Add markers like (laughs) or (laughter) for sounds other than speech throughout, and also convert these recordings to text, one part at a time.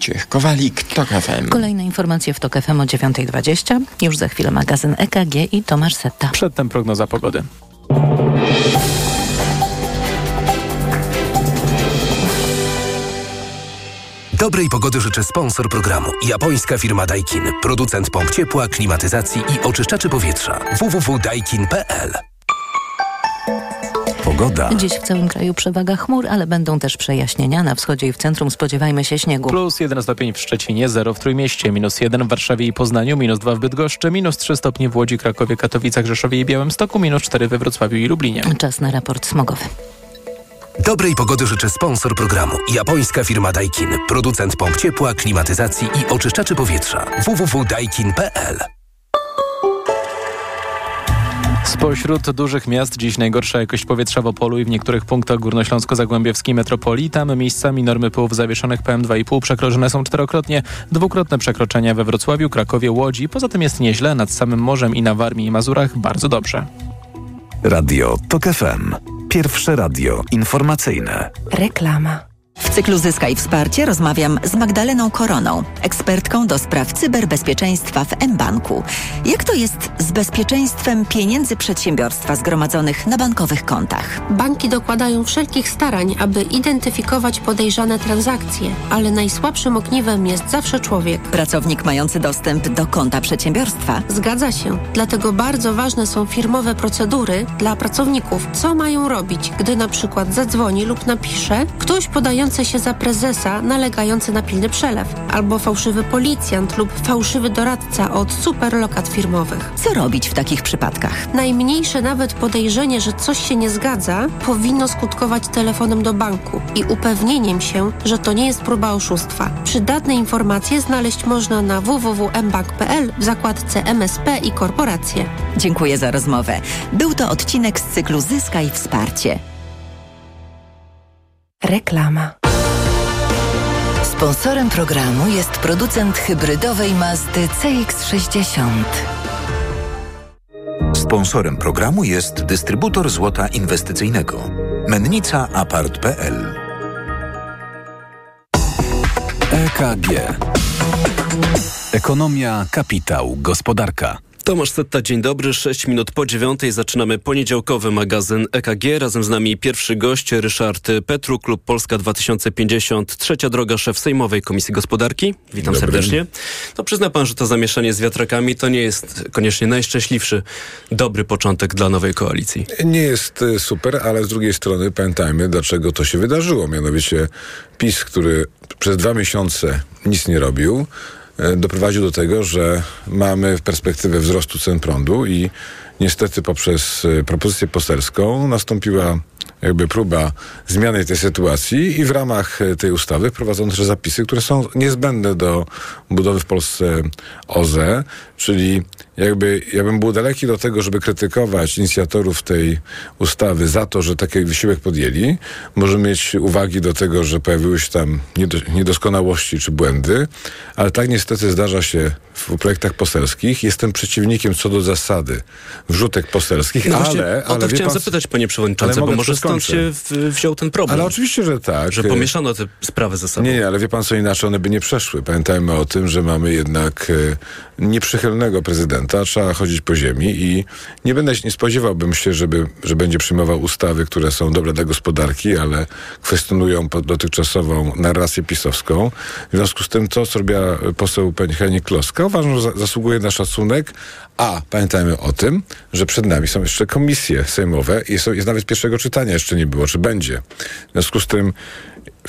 Ciech Kowalik, TOK FM. Kolejne informacje w TOK FM o 9.20. Już za chwilę magazyn EKG i Tomasz Setta. Przedtem prognoza pogody. Dobrej pogody życzę sponsor programu. Japońska firma Daikin. Producent pomp ciepła, klimatyzacji i oczyszczaczy powietrza. www.daikin.pl Pogoda. Dziś w całym kraju przewaga chmur, ale będą też przejaśnienia. Na wschodzie i w centrum spodziewajmy się śniegu. Plus 1 stopień w Szczecinie, 0 w Trójmieście, minus 1 w Warszawie i Poznaniu, minus 2 w Bydgoszczy, minus 3 stopnie w Łodzi, Krakowie, Katowicach, Rzeszowie i Białymstoku, minus 4 we Wrocławiu i Lublinie. Czas na raport smogowy. Dobrej pogody życzę sponsor programu. Japońska firma Daikin. Producent pomp ciepła, klimatyzacji i oczyszczaczy powietrza. www.daikin.pl Spośród dużych miast dziś najgorsza jakość powietrza w Opolu i w niektórych punktach górnośląsko-zagłębiowskiej metropolii. Tam miejscami normy pyłów zawieszonych PM2,5 przekroczone są czterokrotnie. Dwukrotne przekroczenia we Wrocławiu, Krakowie, Łodzi. Poza tym jest nieźle nad samym morzem i na Warmii i Mazurach bardzo dobrze. Radio TOK FM. Pierwsze radio informacyjne. Reklama. W cyklu Zyskaj Wsparcie rozmawiam z Magdaleną Koroną, ekspertką do spraw cyberbezpieczeństwa w mBanku. Jak to jest z bezpieczeństwem pieniędzy przedsiębiorstwa zgromadzonych na bankowych kontach? Banki dokładają wszelkich starań, aby identyfikować podejrzane transakcje, ale najsłabszym ogniwem jest zawsze człowiek. Pracownik mający dostęp do konta przedsiębiorstwa. Zgadza się. Dlatego bardzo ważne są firmowe procedury dla pracowników. Co mają robić, gdy na przykład zadzwoni lub napisze ktoś podający się za prezesa nalegający na pilny przelew, albo fałszywy policjant lub fałszywy doradca od superlokat firmowych. Co robić w takich przypadkach? Najmniejsze nawet podejrzenie, że coś się nie zgadza, powinno skutkować telefonem do banku i upewnieniem się, że to nie jest próba oszustwa. Przydatne informacje znaleźć można na www.mbank.pl w zakładce MSP i korporacje. Dziękuję za rozmowę. Był to odcinek z cyklu Zyskaj Wsparcie. Reklama. Sponsorem programu jest producent hybrydowej Mazdy CX-60. Sponsorem programu jest dystrybutor złota inwestycyjnego. Mennica Apart.pl EKG Ekonomia, kapitał, gospodarka. Tomasz Setta, dzień dobry. 6 minut po dziewiątej zaczynamy poniedziałkowy magazyn EKG. Razem z nami pierwszy gość Ryszard Petru, Klub Polska 2050, trzecia droga, szef Sejmowej Komisji Gospodarki. Witam Dobry. serdecznie. No przyzna pan, że to zamieszanie z wiatrakami to nie jest koniecznie najszczęśliwszy, dobry początek dla nowej koalicji. Nie jest e, super, ale z drugiej strony pamiętajmy, dlaczego to się wydarzyło. Mianowicie PiS, który przez dwa miesiące nic nie robił, doprowadził do tego, że mamy perspektywę wzrostu cen prądu i niestety poprzez e, propozycję poselską nastąpiła jakby próba zmiany tej sytuacji i w ramach e, tej ustawy wprowadzono też zapisy, które są niezbędne do budowy w Polsce OZE, czyli jakby ja bym był daleki do tego, żeby krytykować inicjatorów tej ustawy za to, że taki wysiłek podjęli. Możemy mieć uwagi do tego, że pojawiły się tam niedo- niedoskonałości czy błędy, ale tak niestety zdarza się w projektach poselskich. Jestem przeciwnikiem co do zasady wrzutek poselskich, No właśnie ale, o to ale chciałem pan, zapytać, panie przewodniczący, bo może stąd się wziął ten problem. Ale oczywiście, że tak. Że pomieszano te sprawy ze sobą. Nie, nie, ale wie pan co inaczej, one by nie przeszły. Pamiętajmy o tym, że mamy jednak e, nieprzychylnego prezydenta, trzeba chodzić po ziemi i nie będę, nie spodziewałbym się, żeby, że będzie przyjmował ustawy, które są dobre dla gospodarki, ale kwestionują dotychczasową narrację pisowską. W związku z tym to, co robiła poseł pani Henie Kloska, uważam, że za, zasługuje na szacunek, a pamiętajmy o tym, że przed nami są jeszcze komisje sejmowe i są, jest nawet pierwszego czytania jeszcze nie było, czy będzie. W związku z tym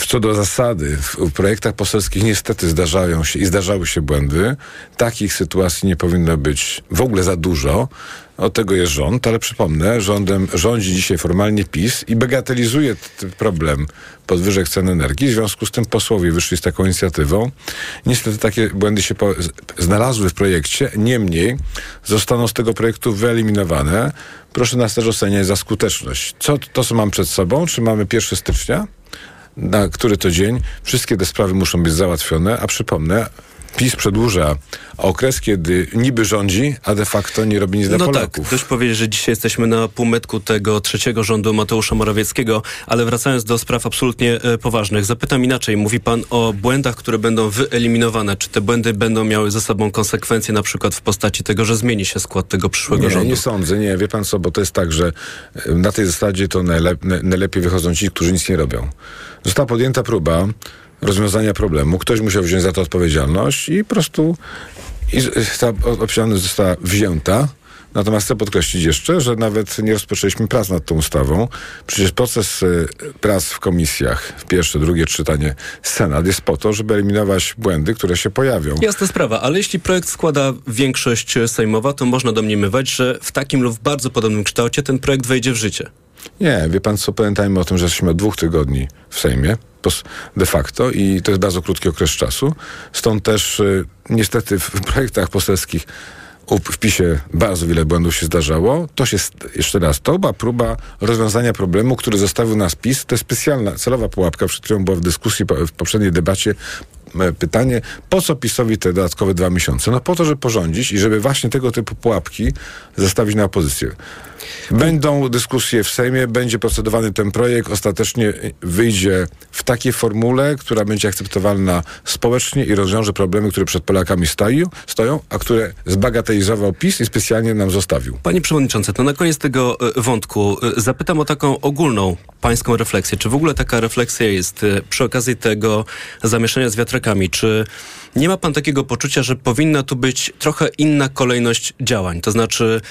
co do zasady, w, projektach poselskich niestety zdarzają się i zdarzały się błędy. Takich sytuacji nie powinno być w ogóle za dużo. Od tego jest rząd, ale przypomnę, rządem rządzi dzisiaj formalnie PiS i bagatelizuje t- t- problem podwyżek cen energii. W związku z tym posłowie wyszli z taką inicjatywą. Niestety takie błędy się znalazły w projekcie, niemniej zostaną z tego projektu wyeliminowane. Proszę nas też oceniać za skuteczność. Co to, co mam przed sobą? Czy mamy 1 stycznia? Na który to dzień wszystkie te sprawy muszą być załatwione, a przypomnę, PiS przedłuża okres, kiedy niby rządzi, a de facto nie robi nic dla no Polaków. tak, dość powiedzieć, że dzisiaj jesteśmy na półmetku tego trzeciego rządu Mateusza Morawieckiego, ale wracając do spraw absolutnie e, poważnych, zapytam inaczej. Mówi pan o błędach, które będą wyeliminowane. Czy te błędy będą miały ze sobą konsekwencje, na przykład w postaci tego, że zmieni się skład tego przyszłego nie, rządu? Nie sądzę, nie. Wie pan co, bo to jest tak, że e, na tej zasadzie to najlep, najlepiej wychodzą ci, którzy nic nie robią. Została podjęta próba rozwiązania problemu. Ktoś musiał wziąć za to odpowiedzialność i po prostu i ta odpowiedzialność została wzięta. Natomiast chcę podkreślić jeszcze, że nawet nie rozpoczęliśmy prac nad tą ustawą. Przecież proces y, prac w komisjach, w pierwsze, drugie czytanie Senat jest po to, żeby eliminować błędy, które się pojawią. Jasna sprawa, ale jeśli projekt składa większość sejmowa, to można domniemywać, że w takim lub w bardzo podobnym kształcie ten projekt wejdzie w życie. Nie, wie pan co, pamiętajmy o tym, że jesteśmy od dwóch tygodni w Sejmie de facto i to jest bardzo krótki okres czasu. Stąd też y, niestety w (laughs) projektach poselskich w PiSie bardzo wiele błędów się zdarzało. To się, jeszcze raz, to była próba rozwiązania problemu, który zostawił nas PiS. To jest specjalna, celowa pułapka, przed którą była w dyskusji, w poprzedniej debacie pytanie, po co PiSowi te dodatkowe dwa miesiące? No po to, żeby porządzić i żeby właśnie tego typu pułapki zostawić na opozycję. Będą dyskusje w Sejmie, będzie procedowany ten projekt, ostatecznie wyjdzie w takiej formule, która będzie akceptowalna społecznie i rozwiąże problemy, które przed Polakami stoją, stoją a które zbagatelizował PiS i specjalnie nam zostawił. Panie Przewodniczący, to na koniec tego e, wątku e, zapytam o taką ogólną pańską refleksję. Czy w ogóle taka refleksja jest e, przy okazji tego zamieszania z wiatrakami? Czy nie ma pan takiego poczucia, że powinna tu być trochę inna kolejność działań? To znaczy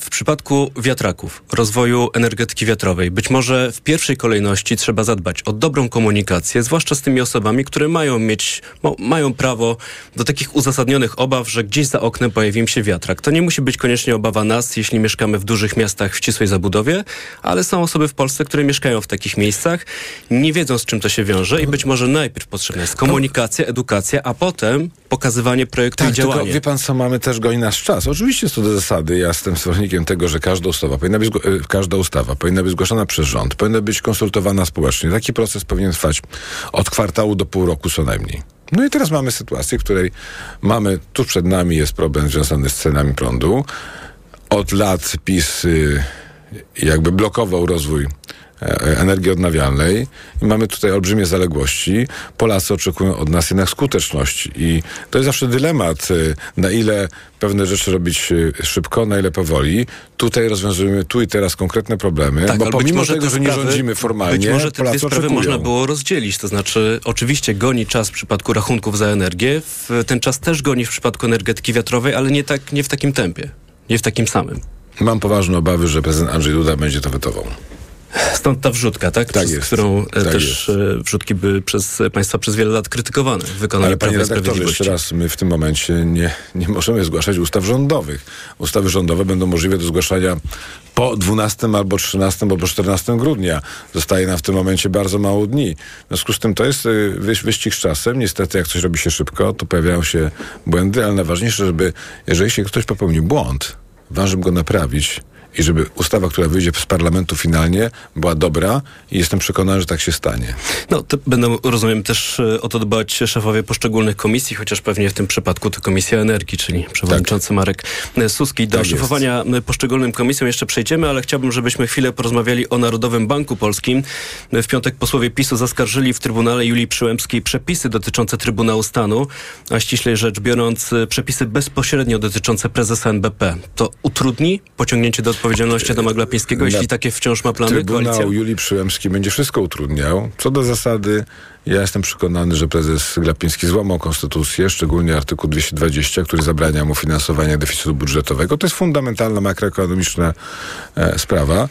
w przypadku wiatraków, rozwoju energetyki wiatrowej, być może w pierwszej kolejności trzeba zadbać o dobrą komunikację, zwłaszcza z tymi osobami, które mają mieć, mają prawo do takich uzasadnionych obaw, że gdzieś za oknem pojawi im się wiatrak. To nie musi być koniecznie obawa nas, jeśli mieszkamy w dużych miastach w ścisłej zabudowie, ale są osoby w Polsce, które mieszkają w takich miejscach, nie wiedzą z czym to się wiąże i być może najpierw potrzebna jest komunikacja, edukacja, a potem pokazywanie projektu tak, i działania. Tylko, wie pan co, mamy też goni nasz czas. Oczywiście to do zasady, ja jestem zwolennikiem tego, że każda ustawa powinna być, e, każda ustawa powinna być zgłaszana przez rząd, powinna być konsultowana społecznie. Taki proces powinien trwać od kwartału do pół roku co najmniej. No i teraz mamy sytuację, w której mamy, tu przed nami jest problem związany z cenami prądu. Od lat PiS y, jakby blokował rozwój energii odnawialnej i mamy tutaj olbrzymie zaległości. Polacy oczekują od nas jednak skuteczności i to jest zawsze dylemat, e, na ile pewne rzeczy robić e, szybko, na ile powoli. Tutaj rozwiązujemy tu i teraz konkretne problemy, tak, bo pomimo tego, że nie rządzimy formalnie, być może te Polacy dwie sprawy oczekują. można było rozdzielić, to znaczy oczywiście goni czas w przypadku rachunków za energię, ten czas też goni w przypadku energetyki wiatrowej, ale nie, tak, nie w takim tempie, nie w takim samym. Mam poważne obawy, że prezydent Andrzej Duda będzie to wetował. Stąd ta wrzutka, tak? tak przez jest. którą e, tak też jest. E, wrzutki były przez państwa przez wiele lat krytykowane w wykonaniu Ale panie redaktorze, jeszcze raz, my w tym momencie nie, nie możemy zgłaszać ustaw rządowych. Ustawy rządowe będą możliwe do zgłaszania po 12 albo 13 albo 14 grudnia. Zostaje nam w tym momencie bardzo mało dni. W związku z tym to jest wyś, wyścig z czasem. Niestety jak coś robi się szybko, to pojawiają się błędy, ale najważniejsze, żeby jeżeli się ktoś popełni błąd, ważnym go naprawić i żeby ustawa, która wyjdzie z parlamentu finalnie, była dobra i jestem przekonany, że tak się stanie. No, to będą, rozumiem, też e, o to dbać szefowie poszczególnych komisji, chociaż pewnie w tym przypadku to Komisja Energii, czyli przewodniczący tak. Marek e, Suski. Do tak szefowania jest. poszczególnym komisjom jeszcze przejdziemy, ale chciałbym, żebyśmy chwilę porozmawiali o Narodowym Banku Polskim. W piątek posłowie PiSu zaskarżyli w Trybunale Julii Przyłębskiej przepisy dotyczące Trybunału Stanu, a ściślej rzecz biorąc przepisy bezpośrednio dotyczące prezesa NBP. To utrudni pociągnięcie do odpowiedzialności Adama Glapińskiego, jeśli takie wciąż ma plany Trybunał koalicja? Julii Przyłębskiej będzie wszystko utrudniał. Co do zasady, ja jestem przekonany, że prezes Glapiński złamał konstytucję, szczególnie artykuł 220, który zabrania mu finansowania deficytu budżetowego. To jest fundamentalna makroekonomiczna e, sprawa.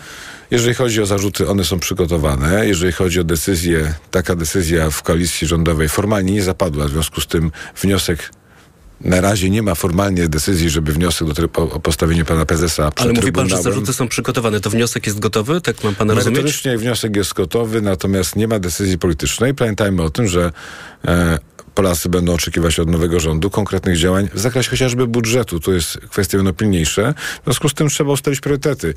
Jeżeli chodzi o zarzuty, one są przygotowane. Jeżeli chodzi o decyzję, taka decyzja w koalicji rządowej formalnie nie zapadła, w związku z tym wniosek na razie nie ma formalnie decyzji, żeby wniosek do o postawienie pana prezesa przed Ale mówi pan, że zarzuty są przygotowane. To wniosek jest gotowy? Tak mam pana rozumieć? Merytorycznie wniosek jest gotowy, natomiast nie ma decyzji politycznej. Pamiętajmy o tym, że e, Polacy będą oczekiwać od nowego rządu konkretnych działań w zakresie chociażby budżetu. To jest kwestia no pilniejsze. W związku z tym trzeba ustalić priorytety.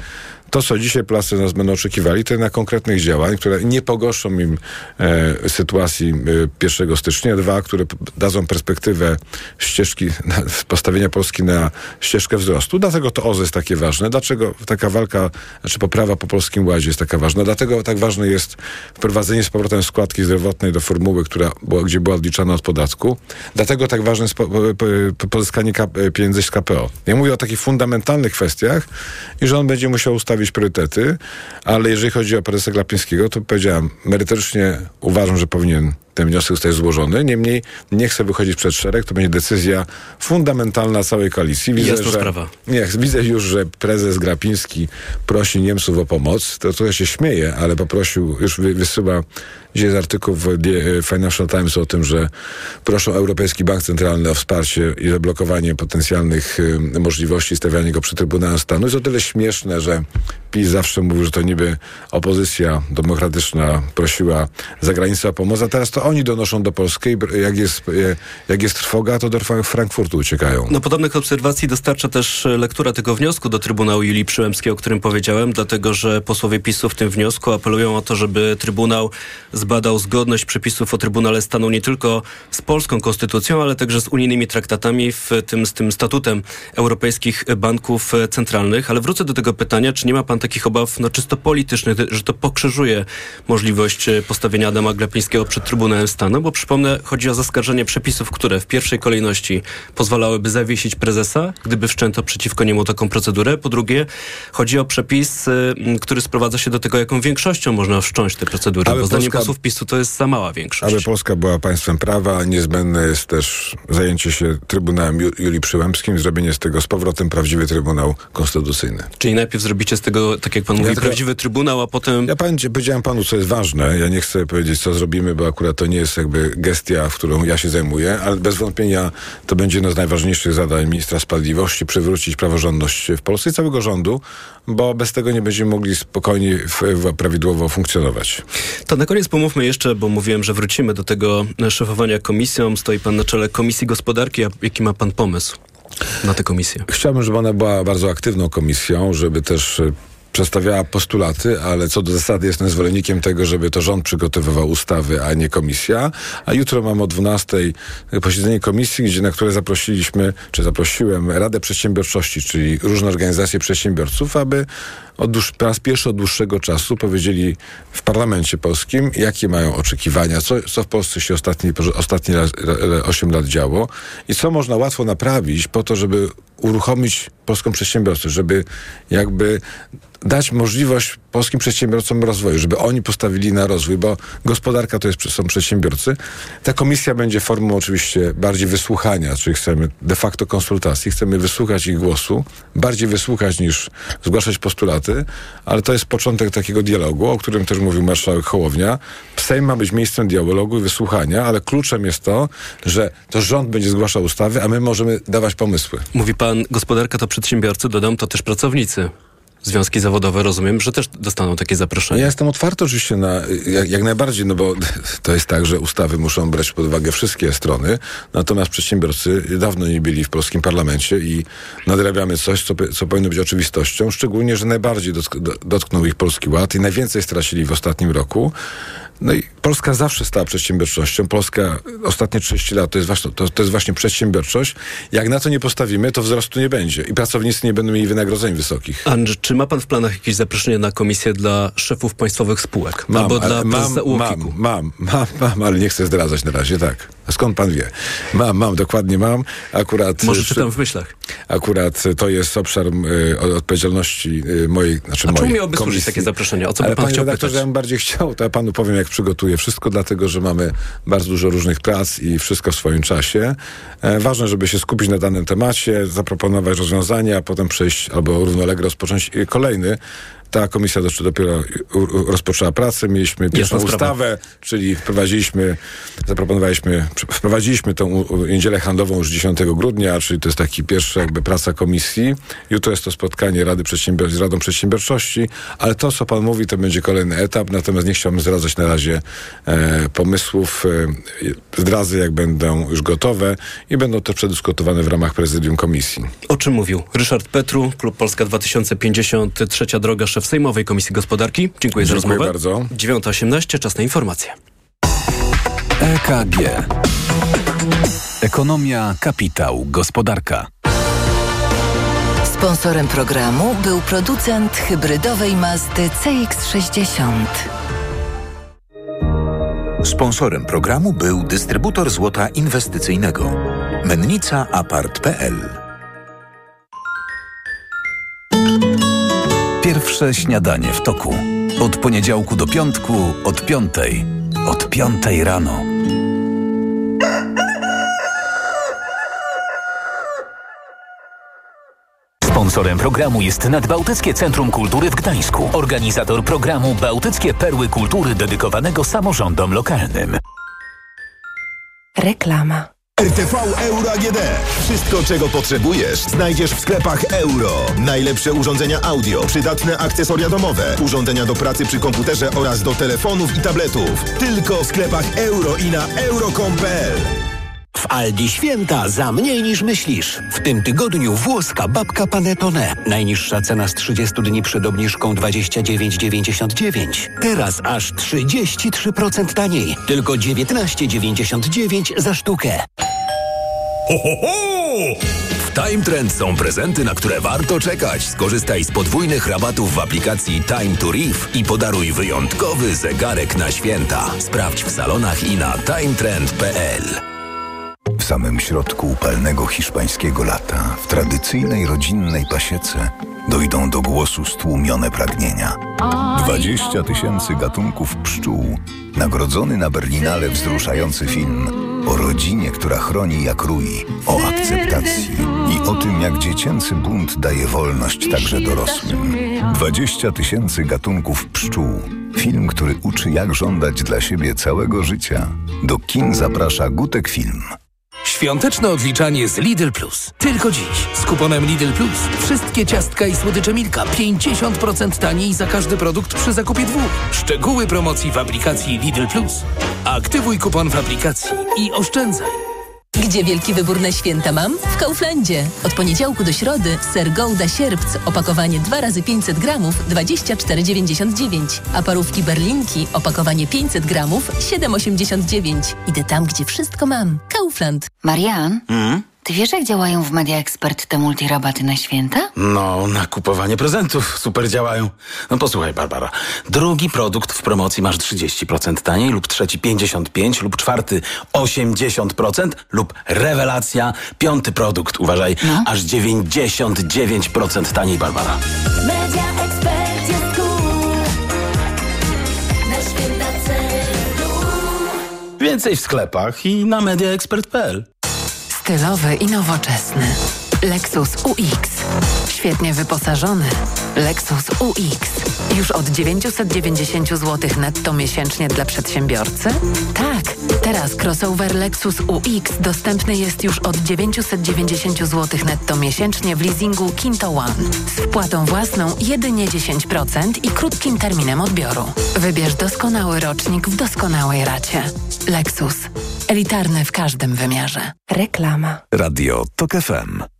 To, co dzisiaj Polacy nas będą oczekiwali, to na konkretnych działań, które nie pogorszą im e, sytuacji e, 1 stycznia. Dwa, które dadzą perspektywę ścieżki, na, postawienia Polski na ścieżkę wzrostu. Dlatego to OZE jest takie ważne. Dlaczego taka walka, znaczy poprawa po Polskim Ładzie jest taka ważna? Dlatego tak ważne jest wprowadzenie z powrotem składki zdrowotnej do formuły, która gdzie była odliczana od podatku. Dlatego tak ważne jest po, po, po, pozyskanie kap, pieniędzy z KPO. Ja mówię o takich fundamentalnych kwestiach i że on będzie musiał ustawić priorytety, ale jeżeli chodzi o prezesa Glapińskiego, to powiedziałem, merytorycznie uważam, że powinien ten wniosek zostać złożony. Niemniej nie chcę wychodzić przed szereg, to będzie decyzja fundamentalna całej koalicji. Jasna że, sprawa. Nie, widzę już, że prezes Grapiński prosi Niemców o pomoc. To trochę się śmieje, ale poprosił, już wy, wysyła Dzisiaj jest artykuł w The Financial Times o tym, że proszą Europejski Bank Centralny o wsparcie i zablokowanie potencjalnych y, możliwości stawiania go przy Trybunale Stanu. Jest o tyle śmieszne, że PiS zawsze mówił, że to niby opozycja demokratyczna prosiła za granicę o pomoc, a teraz to oni donoszą do Polski. Jak jest, jak jest trwoga, to do Frankfurtu uciekają. No podobnych obserwacji dostarcza też lektura tego wniosku do Trybunału Julii Przyłębskiej, o którym powiedziałem, dlatego że posłowie PiSu w tym wniosku apelują o to, żeby Trybunał zbadał zgodność przepisów o Trybunale Stanu nie tylko z polską konstytucją, ale także z unijnymi traktatami, w tym z tym statutem europejskich banków centralnych. Ale wrócę do tego pytania, czy nie ma pan takich obaw no, czysto politycznych, że to pokrzyżuje możliwość postawienia Adama Glapińskiego przed Trybunałem Stanu? Bo przypomnę, chodzi o zaskarżenie przepisów, które w pierwszej kolejności pozwalałyby zawiesić prezesa, gdyby wszczęto przeciwko niemu taką procedurę. Po drugie, chodzi o przepis, który sprowadza się do tego, jaką większością można wszcząć tę procedurę. Ale bo zdaniem posłów PiSu to jest za mała większość. Aby Polska była państwem prawa, niezbędne jest też zajęcie się Trybunałem Ju- Julii Przyłębskim, zrobienie z tego z powrotem prawdziwy Trybunał Konstytucyjny. Czyli najpierw zrobicie z tego, tak jak pan mówi, tylko- prawdziwy trybunał, a potem... Ja pan, powiedziałem panu, co jest ważne. Ja nie chcę powiedzieć, co zrobimy, bo akurat to nie jest jakby gestia, w którą ja się zajmuję, ale bez wątpienia to będzie jedno z najważniejszych zadań ministra sprawiedliwości, przywrócić praworządność w Polsce i całego rządu, bo bez tego nie będziemy mogli spokojnie, prawidłowo funkcjonować. To na koniec pomówmy jeszcze, bo mówiłem, że wrócimy do tego szefowania komisją. Stoi pan na czele Komisji Gospodarki. Jaki ma pan pomysł na tę komisję? Chciałbym, żeby ona była bardzo aktywną komisją, żeby też przedstawiała postulaty, ale co do zasady jestem zwolennikiem tego, żeby to rząd przygotowywał ustawy, a nie komisja. A jutro mam o 12 posiedzenie komisji, gdzie, na które zaprosiliśmy, czy zaprosiłem Radę Przedsiębiorczości, czyli różne organizacje przedsiębiorców, aby od dłuż, po raz pierwszy od dłuższego czasu powiedzieli w parlamencie polskim, jakie mają oczekiwania, co, co w Polsce się ostatnie, ostatnie raz- e, 8 lat działo i co można łatwo naprawić po to, żeby uruchomić polską przedsiębiorcę, żeby jakby dać możliwość polskim przedsiębiorcom rozwoju, żeby oni postawili na rozwój, bo gospodarka to jest, są przedsiębiorcy. Ta komisja będzie formą oczywiście bardziej wysłuchania, czyli chcemy de facto konsultacji, chcemy wysłuchać ich głosu, bardziej wysłuchać niż zgłaszać postulaty, ale to jest początek takiego dialogu, o którym też mówił marszałek Hołownia. Sejm ma być miejscem dialogu i wysłuchania, ale kluczem jest to, że to rząd będzie zgłaszał ustawy, a my możemy dawać pomysły. Mówi pan, gospodarka to przedsiębiorcy, dodam, to też pracownicy. Związki zawodowe, rozumiem, że też dostaną takie zaproszenie. Ja jestem otwarty oczywiście na, jak, jak najbardziej, no bo (laughs) to jest tak, że ustawy muszą brać pod uwagę wszystkie strony, natomiast przedsiębiorcy dawno nie byli w polskim parlamencie i nadrabiamy coś, co, co powinno być oczywistością, szczególnie, że najbardziej dotk- do- dotknął ich Polski Ład i najwięcej stracili w ostatnim roku. No i Polska zawsze stała przedsiębiorczością. Polska ostatnie 30 lat to jest, właśnie, to, to jest właśnie przedsiębiorczość. Jak na to nie postawimy, to wzrostu nie będzie i pracownicy nie będą mieli wynagrodzeń wysokich. Andrzej, czy ma pan w planach jakieś zaproszenie na komisję dla szefów państwowych spółek? Albo ale dla mam, mam, mam, mam, mam, ale nie chcę zdradzać na razie, tak. A skąd pan wie? Mam, mam, dokładnie mam. Akurat, Może y, czytam w myślach. akurat to jest obszar y, odpowiedzialności y, mojej, znaczy A czemu miałoby służyć takie zaproszenie? O co by pan panie chciał pytać? ja bym bardziej chciał, to ja panu powiem, jak przygotuję wszystko, dlatego, że mamy bardzo dużo różnych prac i wszystko w swoim czasie. E, ważne, żeby się skupić na danym temacie, zaproponować rozwiązania, a potem przejść albo równolegle rozpocząć y, kolejny. Ta komisja dopiero rozpoczęła pracę. Mieliśmy pierwszą ustawę, czyli wprowadziliśmy, zaproponowaliśmy, pr- wprowadziliśmy tą niedzielę handlową już 10 grudnia, czyli to jest taki pierwszy jakby praca komisji. Jutro jest to spotkanie Rady Przedsiębior- z Radą Przedsiębiorczości, ale to, co pan mówi, to będzie kolejny etap, natomiast nie chciałbym zdradzać na razie e, pomysłów. E, zdradzę, jak będą już gotowe i będą to przedyskutowane w ramach prezydium komisji. O czym mówił Ryszard Petru, Klub Polska 2050, Trzecia Droga, szef Sejmowej Komisji Gospodarki. Dziękuję, za Dziękuję rozmowę. bardzo. 9.18, czas na informacje. EKG. Ekonomia, kapitał, gospodarka. Sponsorem programu był producent hybrydowej Mazdy CX-60. Sponsorem programu był dystrybutor złota inwestycyjnego. Mennica Apart.pl Pierwsze śniadanie w toku. Od poniedziałku do piątku, od piątej. Od piątej rano. Sponsorem programu jest Nadbałtyckie Centrum Kultury w Gdańsku. Organizator programu Bałtyckie Perły Kultury dedykowanego samorządom lokalnym. Reklama. RTV Euro AGD. Wszystko, czego potrzebujesz, znajdziesz w sklepach euro. Najlepsze urządzenia audio, przydatne akcesoria domowe, urządzenia do pracy przy komputerze oraz do telefonów i tabletów. Tylko w sklepach euro i na euro.com.pl. W Aldi święta za mniej niż myślisz. W tym tygodniu włoska babka Panettone. Najniższa cena z 30 dni przed obniżką 29,99. Teraz aż 33% taniej. Tylko 19,99 za sztukę. Ho, ho! W Time Trend są prezenty, na które warto czekać. Skorzystaj z podwójnych rabatów w aplikacji Time to Reef i podaruj wyjątkowy zegarek na święta. Sprawdź w salonach i na timetrend.pl. Samym środku upalnego hiszpańskiego lata, w tradycyjnej rodzinnej pasiece, dojdą do głosu stłumione pragnienia. 20 tysięcy gatunków pszczół, nagrodzony na Berlinale wzruszający film o rodzinie, która chroni jak rój, o akceptacji i o tym, jak dziecięcy bunt daje wolność także dorosłym. 20 tysięcy gatunków pszczół. Film, który uczy jak żądać dla siebie całego życia. Do kin zaprasza Gutek Film. Świąteczne odliczanie z Lidl Plus. Tylko dziś. Z kuponem Lidl Plus. Wszystkie ciastka i słodycze Milka 50% taniej za każdy produkt przy zakupie dwóch. Szczegóły promocji w aplikacji Lidl Plus. Aktywuj kupon w aplikacji i oszczędzaj. Gdzie wielki wybór na święta mam? W Kauflandzie. Od poniedziałku do środy ser Gouda Sierpc, opakowanie 2 razy 500 gramów, 24,99. A parówki berlinki, opakowanie 500 gramów, 7,89. Idę tam, gdzie wszystko mam. Kaufland. Marian, ty wiesz jak działają w Media Expert te multirabaty na święta? No, na kupowanie prezentów super działają. No posłuchaj, Barbara. Drugi produkt w promocji masz 30% taniej, lub trzeci 55%, lub czwarty 80%, lub rewelacja, piąty produkt, uważaj, aż 99% taniej, Barbara. Media Expert jest cool. Na święta celu. Więcej w sklepach i na mediaexpert.pl. Stylowy i nowoczesny. Lexus UX. Świetnie wyposażony. Lexus UX. Już od 990 zł netto miesięcznie dla przedsiębiorcy? Tak. Teraz crossover Lexus UX dostępny jest już od 990 zł netto miesięcznie w leasingu Kinto One. Z wpłatą własną jedynie 10% i krótkim terminem odbioru. Wybierz doskonały rocznik w doskonałej racie. Lexus. Elitarny w każdym wymiarze. Reklama. Radio TOK FM.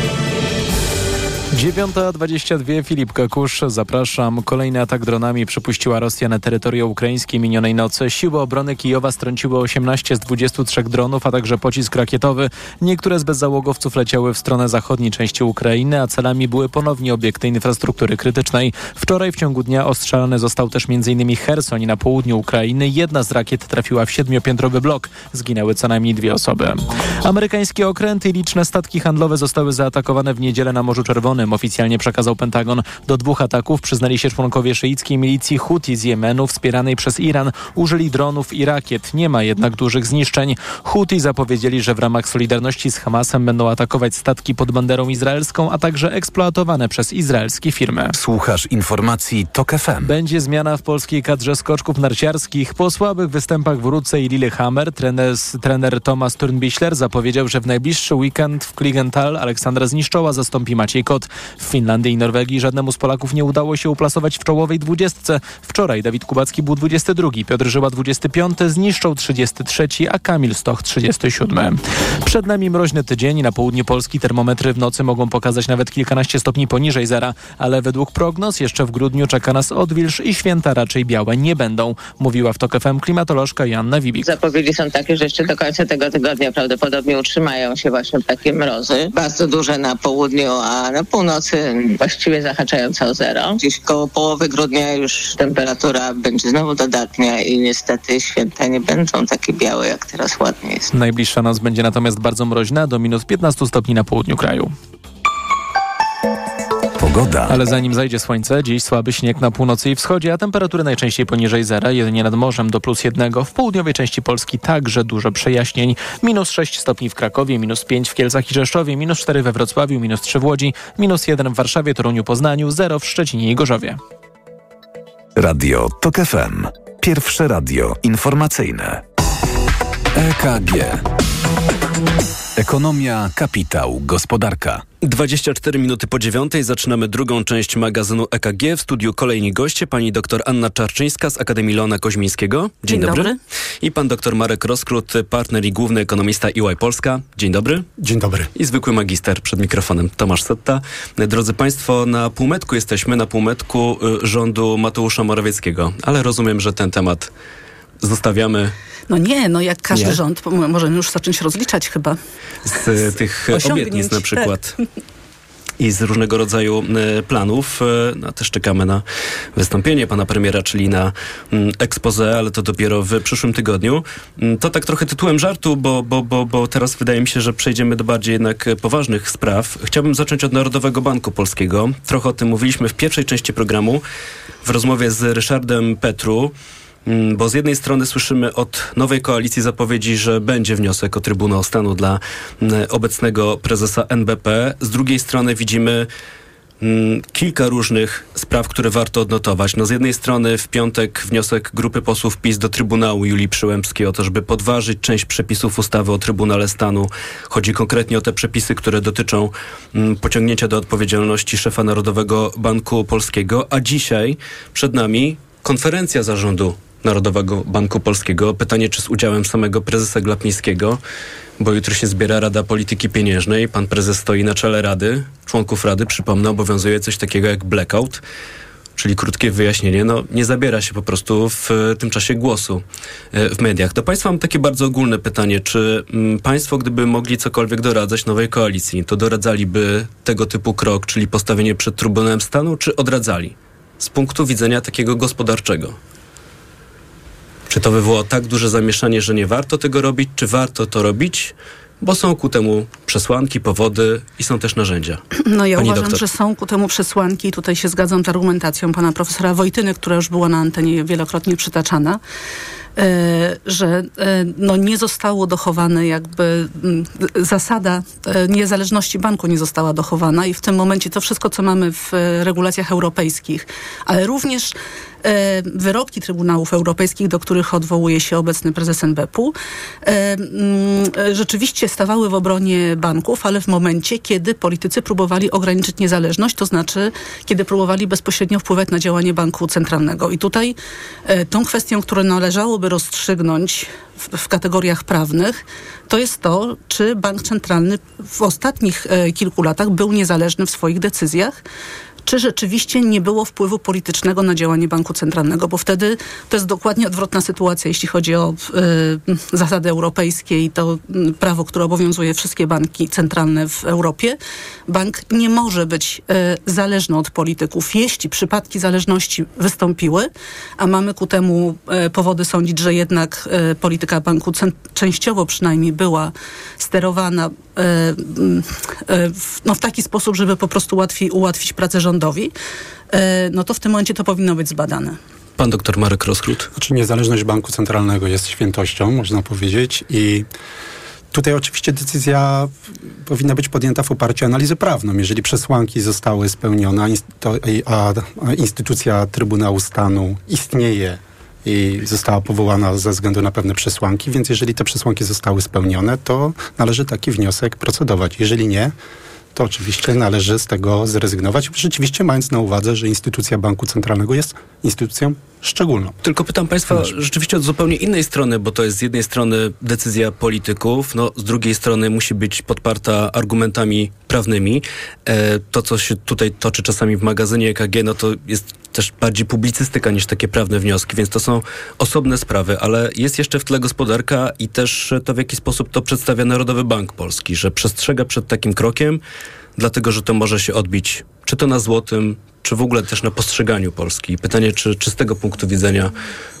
9.22 Filip Kakusz, zapraszam. Kolejny atak dronami przypuściła Rosja na terytorium ukraińskie minionej nocy. Siły obrony Kijowa strąciły 18 z 23 dronów, a także pocisk rakietowy. Niektóre z bezzałogowców leciały w stronę zachodniej części Ukrainy, a celami były ponownie obiekty infrastruktury krytycznej. Wczoraj w ciągu dnia ostrzelany został też m.in. Hersoń na południu Ukrainy. Jedna z rakiet trafiła w siedmiopiętrowy blok. Zginęły co najmniej dwie osoby. Amerykańskie okręty i liczne statki handlowe zostały zaatakowane w niedzielę na Morzu Czerwonym. Oficjalnie przekazał Pentagon. Do dwóch ataków przyznali się członkowie szyickiej milicji Houthi z Jemenu, wspieranej przez Iran. Użyli dronów i rakiet. Nie ma jednak dużych zniszczeń. Houthi zapowiedzieli, że w ramach solidarności z Hamasem będą atakować statki pod banderą izraelską, a także eksploatowane przez izraelskie firmy. Słuchasz informacji TOK FM. Będzie zmiana w polskiej kadrze skoczków narciarskich. Po słabych występach w Ruce i Lillehammer trener, trener Thomas Turnbichler zapowiedział, że w najbliższy weekend w Kligenthal Aleksandra Zniszczoła zastąpi Maciej Kot. W Finlandii i Norwegii żadnemu z Polaków nie udało się uplasować w czołowej dwudziestce. Wczoraj Dawid Kubacki był 22, Piotr Żyła 25, Zniszczą 33, a Kamil Stoch 37. Przed nami mroźny tydzień. Na południu Polski termometry w nocy mogą pokazać nawet kilkanaście stopni poniżej zera, ale według prognoz jeszcze w grudniu czeka nas odwilż i święta raczej białe nie będą, mówiła w TOK FM klimatolożka Joanna Wibik. Zapowiedzi są takie, że jeszcze do końca tego tygodnia prawdopodobnie utrzymają się właśnie takie mrozy. Bardzo duże na południu, a na północy właściwie zahaczające o zero. Gdzieś koło połowy grudnia już temperatura będzie znowu dodatnia i niestety święta nie będą takie białe, jak teraz ładnie jest. Najbliższa noc będzie natomiast bardzo mroźna, do minus 15 stopni na południu kraju. Pogoda. Ale zanim zajdzie słońce, dziś słaby śnieg na północy i wschodzie, a temperatury najczęściej poniżej zera, jedynie nad morzem do plus jednego. W południowej części Polski także dużo przejaśnień. Minus 6 stopni w Krakowie, minus 5 w Kielcach i Rzeszowie, minus 4 we Wrocławiu, minus 3 w Łodzi, minus 1 w Warszawie, Toruniu, Poznaniu, 0 w Szczecinie i Gorzowie. Radio TOK FM. Pierwsze radio informacyjne. EKG. Ekonomia, kapitał, gospodarka. 24 minuty po dziewiątej zaczynamy drugą część magazynu EKG. W studiu kolejni goście, pani dr Anna Czarczyńska z Akademii Leona Koźmińskiego. Dzień, Dzień dobry. dobry. I pan dr Marek Roskrót, partner i główny ekonomista EY Polska. Dzień dobry. Dzień dobry. I zwykły magister przed mikrofonem Tomasz Setta. Drodzy państwo, na półmetku jesteśmy, na półmetku y, rządu Mateusza Morawieckiego. Ale rozumiem, że ten temat zostawiamy No nie, no jak każdy Nie? rząd, możemy już zacząć rozliczać chyba. z y, tych Osiągnięć, obietnic na tak. przykład. I z różnego rodzaju y, planów. No, też czekamy na wystąpienie pana premiera, czyli na mm, expose, ale to dopiero w przyszłym tygodniu. Mm, To tak trochę tytułem żartu, bo, bo, bo, bo teraz wydaje mi się, że przejdziemy do bardziej jednak poważnych spraw. Chciałbym zacząć od Narodowego Banku Polskiego. Trochę o tym mówiliśmy w pierwszej części programu w rozmowie z Ryszardem Petru. Mm, Bo z jednej strony słyszymy od nowej koalicji zapowiedzi, że będzie wniosek o Trybunał Stanu dla mm, obecnego prezesa NBP. Z drugiej strony widzimy mm, kilka różnych spraw, które warto odnotować. No z jednej strony w piątek wniosek grupy posłów PiS do Trybunału Julii Przyłębskiej o to, żeby podważyć część przepisów ustawy o Trybunale Stanu. Chodzi konkretnie o te przepisy, które dotyczą pociągnięcia do odpowiedzialności szefa Narodowego Banku Polskiego. A dzisiaj przed nami konferencja zarządu Narodowego Banku Polskiego. Pytanie, czy z udziałem samego prezesa Glapińskiego, bo jutro się zbiera Rada Polityki Pieniężnej. Pan prezes stoi na czele Rady. Członków Rady, przypomnę, obowiązuje coś takiego jak blackout, czyli krótkie wyjaśnienie. No, nie zabiera się po prostu w e, tym czasie głosu e, w mediach. Do Państwa mam takie bardzo ogólne pytanie. Czy mm, Państwo, gdyby mogli cokolwiek doradzać nowej koalicji, to doradzaliby tego typu krok, czyli postawienie przed Trybunałem Stanu, czy odradzali? Z punktu widzenia takiego gospodarczego. Czy to wywołało tak duże zamieszanie, że nie warto tego robić, czy warto to robić? Bo są ku temu przesłanki, powody i są też narzędzia. (clears throat) No ja Pani uważam, doktor. że są ku temu przesłanki i tutaj się zgadzam z argumentacją pana profesora Wojtyny, która już była na antenie wielokrotnie przytaczana, e, że e, no, nie zostało dochowane jakby mm, zasada e, niezależności banku nie została dochowana i w tym momencie to wszystko, co mamy w regulacjach europejskich, ale również e, wyroki Trybunałów Europejskich, do których odwołuje się obecny prezes NBP-u, e, mm, e, rzeczywiście stawały w obronie banków, ale w momencie, kiedy politycy próbowali ograniczyć niezależność, to znaczy, kiedy próbowali bezpośrednio wpływać na działanie banku centralnego. I tutaj tą kwestią, którą należałoby rozstrzygnąć w, w kategoriach prawnych, to jest to, czy bank centralny w ostatnich kilku latach był niezależny w swoich decyzjach, czy rzeczywiście nie było wpływu politycznego na działanie banku centralnego, bo wtedy to jest dokładnie odwrotna sytuacja, jeśli chodzi o y, zasady europejskie i to y, prawo, które obowiązuje wszystkie banki centralne w Europie. Bank nie może być y, zależny od polityków. Jeśli przypadki zależności wystąpiły, a mamy ku temu y, powody sądzić, że jednak y, polityka banku częściowo przynajmniej była sterowana y, no, w taki sposób, żeby po prostu łatwiej ułatwić pracę rządowi, y, no to w tym momencie to powinno być zbadane. Pan doktor Marek Roskrót. Znaczy niezależność banku centralnego jest świętością, można powiedzieć i Tutaj oczywiście decyzja powinna być podjęta w oparciu o analizę prawną. Jeżeli przesłanki zostały spełnione, a instytucja Trybunału Stanu istnieje i została powołana ze względu na pewne przesłanki, więc jeżeli te przesłanki zostały spełnione, to należy taki wniosek procedować. Jeżeli nie, to oczywiście należy z tego zrezygnować, rzeczywiście mając na uwadze, że instytucja Banku Centralnego jest instytucją szczególną. Tylko pytam Państwa rzeczywiście od zupełnie innej strony, bo to jest z jednej strony decyzja polityków, no z drugiej strony musi być podparta argumentami prawnymi. E, to, co się tutaj toczy czasami w magazynie EKG, no to jest też bardziej publicystyka niż takie prawne wnioski, więc to są osobne sprawy, ale jest jeszcze w tle gospodarka i też to, w jaki sposób to przedstawia Narodowy Bank Polski, że przestrzega przed takim krokiem, dlatego że to może się odbić czy to na złotym, czy w ogóle też na postrzeganiu Polski. Pytanie, czy, czy z tego punktu widzenia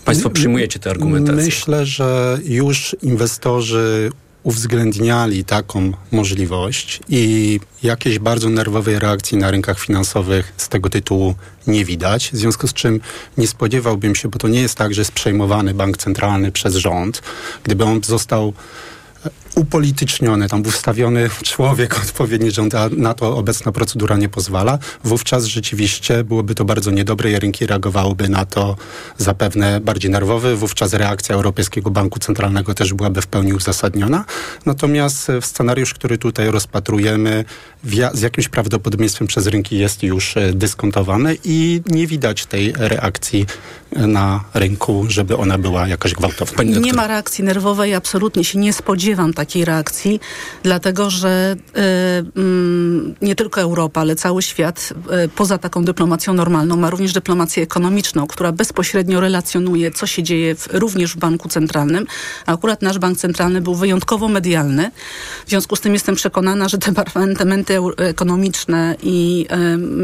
Państwo przyjmujecie te argumentacje? Myślę, że już inwestorzy uwzględniali taką możliwość i jakiejś bardzo nerwowej reakcji na rynkach finansowych z tego tytułu nie widać. W związku z czym nie spodziewałbym się, bo to nie jest tak, że jest przejmowany bank centralny przez rząd. Gdyby on został upolityczniony, tam był wstawiony człowiek (laughs) odpowiedni rząd, a na to obecna procedura nie pozwala, wówczas rzeczywiście byłoby to bardzo niedobre i rynki reagowałyby na to zapewne bardziej nerwowy, wówczas reakcja Europejskiego Banku Centralnego też byłaby w pełni uzasadniona. Natomiast w scenariusz, który tutaj rozpatrujemy, z jakimś prawdopodobieństwem przez rynki jest już e, dyskontowany i nie widać tej reakcji na rynku, żeby ona była jakaś gwałtowna. Nie ma reakcji nerwowej, absolutnie się nie spodziewam takiej reakcji, dlatego że y, y, nie tylko Europa, ale cały świat y, poza taką dyplomacją normalną ma również dyplomację ekonomiczną, która bezpośrednio relacjonuje, co się dzieje w, również w banku centralnym. A akurat nasz bank centralny był wyjątkowo medialny. W związku z tym jestem przekonana, że departamenty ekonomiczne i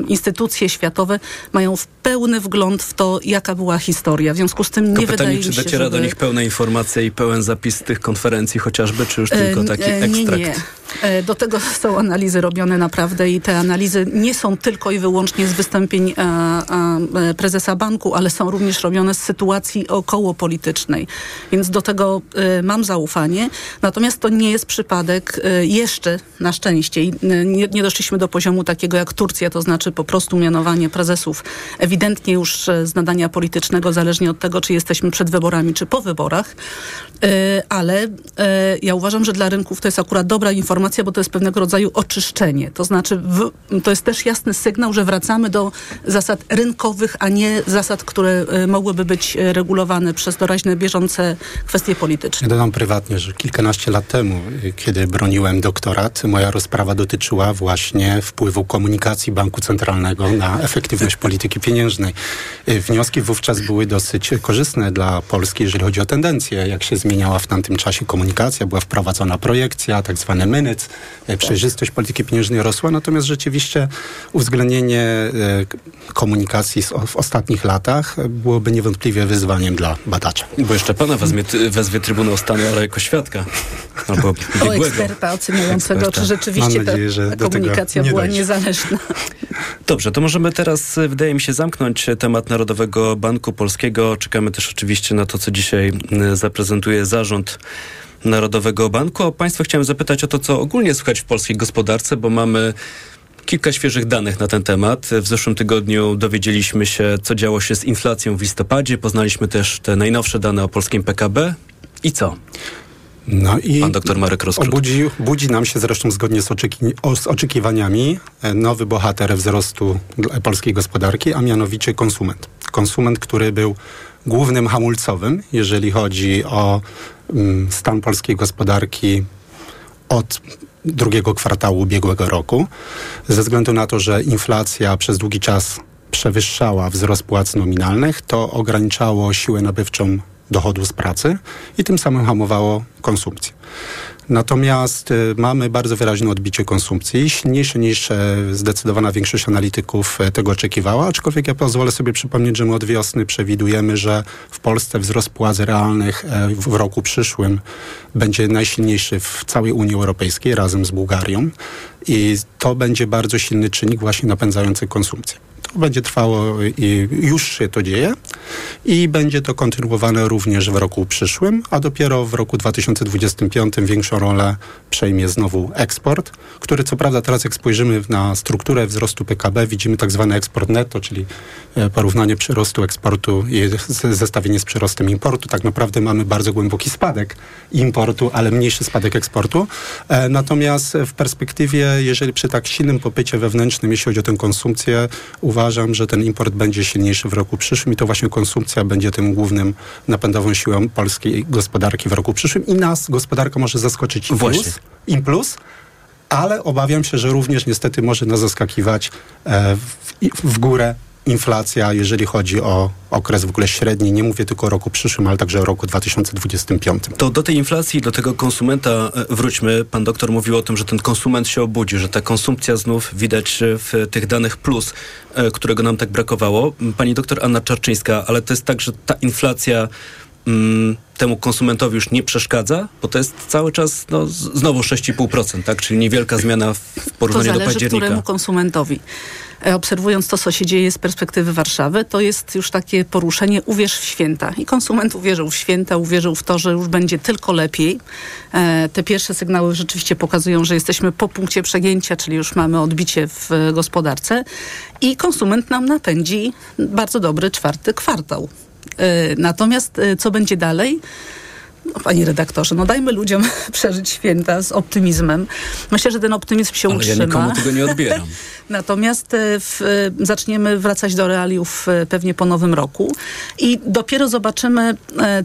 instytucje światowe mają w pełny wgląd w to, jaka była historia. W związku z tym Tylko nie pytanie, wydaje czy mi się, dociera żeby... do nich pełna informacja i pełen zapis tych konferencji chociażby, czy już tylko taki E, ekstrakt? Nie, nie. Do tego są analizy robione naprawdę i te analizy nie są tylko i wyłącznie z wystąpień e, e, prezesa banku, ale są również robione z sytuacji okołopolitycznej. Więc do tego e, mam zaufanie. Natomiast to nie jest przypadek jeszcze na szczęście. Nie, nie doszliśmy do poziomu takiego jak Turcja, to znaczy po prostu mianowanie prezesów ewidentnie już z nadania politycznego, zależnie od tego, czy jesteśmy przed wyborami, czy po wyborach. E, Ale e, ja uważam, że dla rynków to jest akurat dobra informacja, bo to jest pewnego rodzaju oczyszczenie. To znaczy, w, to jest też jasny sygnał, że wracamy do zasad rynkowych, a nie zasad, które e, mogłyby być regulowane przez doraźne, bieżące kwestie polityczne. Ja dodam prywatnie, że kilkanaście lat temu, kiedy broniłem doktorat, moja rozprawa dotyczyła właśnie wpływu komunikacji Banku Centralnego na efektywność (laughs) polityki pieniężnej. Wnioski wówczas były dosyć korzystne dla Polski, jeżeli chodzi o tendencję, jak się zmieniała w tamtym czasie komunikacja, była wprowadzona projekcja, tak zwany minutes, y, przejrzystość polityki pieniężnej rosła, natomiast rzeczywiście uwzględnienie y, komunikacji w ostatnich latach byłoby niewątpliwie wyzwaniem dla badacza. Bo jeszcze pana wezmie, wezwie Trybunał Stanu, ale jako świadka. Albo O biegłego. eksperta oceniającego, Eksperta. czy rzeczywiście nadzieję, że ta komunikacja nie była dojdzie. niezależna. Dobrze, to możemy teraz, y, wydaje mi się, zamknąć temat Narodowego Banku Polskiego. Czekamy też oczywiście na to, co dzisiaj y, zarząd Narodowego Banku. A Państwa chciałem zapytać o to, co ogólnie słychać w polskiej gospodarce, bo mamy kilka świeżych danych na ten temat. W zeszłym tygodniu dowiedzieliśmy się, co działo się z inflacją w listopadzie. Poznaliśmy też te najnowsze dane o polskim PKB. I co? No i Pan doktor Marek Roskrót. Obudzi, budzi nam się zresztą zgodnie z, oczeki, z oczekiwaniami e, nowy bohater wzrostu polskiej gospodarki, a mianowicie konsument. Konsument, który był głównym hamulcowym, jeżeli chodzi o mm, stan polskiej gospodarki od drugiego kwartału ubiegłego roku, ze względu na to, że inflacja przez długi czas przewyższała wzrost płac nominalnych, to ograniczało siłę nabywczą dochodu z pracy i tym samym hamowało konsumpcję. Natomiast y, mamy bardzo wyraźne odbicie konsumpcji, silniejsze niż e, zdecydowana większość analityków e, tego oczekiwała, aczkolwiek ja pozwolę sobie przypomnieć, że my od wiosny przewidujemy, że w Polsce wzrost płac realnych e, w, roku przyszłym będzie najsilniejszy w całej Unii Europejskiej razem z Bułgarią i to będzie bardzo silny czynnik właśnie napędzający konsumpcję. To będzie trwało i już się to dzieje i będzie to kontynuowane również w roku przyszłym, a dopiero w roku 2025 większą rolę przejmie znowu eksport, który co prawda teraz jak spojrzymy na strukturę wzrostu PKB widzimy tak zwany eksport netto, czyli e, porównanie przyrostu eksportu i zestawienie z przyrostem importu. Tak naprawdę mamy bardzo głęboki spadek importu, ale mniejszy spadek eksportu. E, Natomiast w perspektywie, jeżeli przy tak silnym popycie wewnętrznym, jeśli chodzi o tę konsumpcję, że ten import będzie silniejszy w roku przyszłym i to właśnie konsumpcja będzie tym głównym napędową siłą polskiej gospodarki w roku przyszłym i nas gospodarka może zaskoczyć im Właśnie. plus, im plus ale obawiam się, że również niestety może nas zaskakiwać e, w, w górę inflacja, jeżeli chodzi o okres w ogóle średni. Nie mówię tylko o roku przyszłym, ale także o roku 2025. To do tej inflacji, do tego konsumenta e, wróćmy. Pan doktor mówił o tym, że ten konsument się obudzi, że ta konsumpcja znów widać w tych danych plus, e, którego nam tak brakowało. Pani doktor Anna Czarczyńska, ale to jest tak, że ta inflacja mm, temu konsumentowi już nie przeszkadza, bo to jest cały czas no, znowu 6,5%, tak? Czyli niewielka zmiana w To porównaniu do zależy października. któremu konsumentowi. E, Obserwując to, co się dzieje z perspektywy Warszawy, to jest już takie poruszenie uwierz w święta. I konsument uwierzył w święta, uwierzył w to, że już będzie tylko lepiej. E, Te pierwsze sygnały rzeczywiście pokazują, że jesteśmy po punkcie przegięcia, czyli już mamy odbicie w e, gospodarce. I konsument nam napędzi bardzo dobry czwarty kwartał. Natomiast co będzie dalej? No, panie redaktorze, no dajmy ludziom (laughs) przeżyć święta z optymizmem. Myślę, że ten optymizm się Ale ja utrzyma. nikomu tego nie odbieram. (laughs) Natomiast e, w, e, zaczniemy wracać do realiów e, pewnie po nowym roku i dopiero zobaczymy,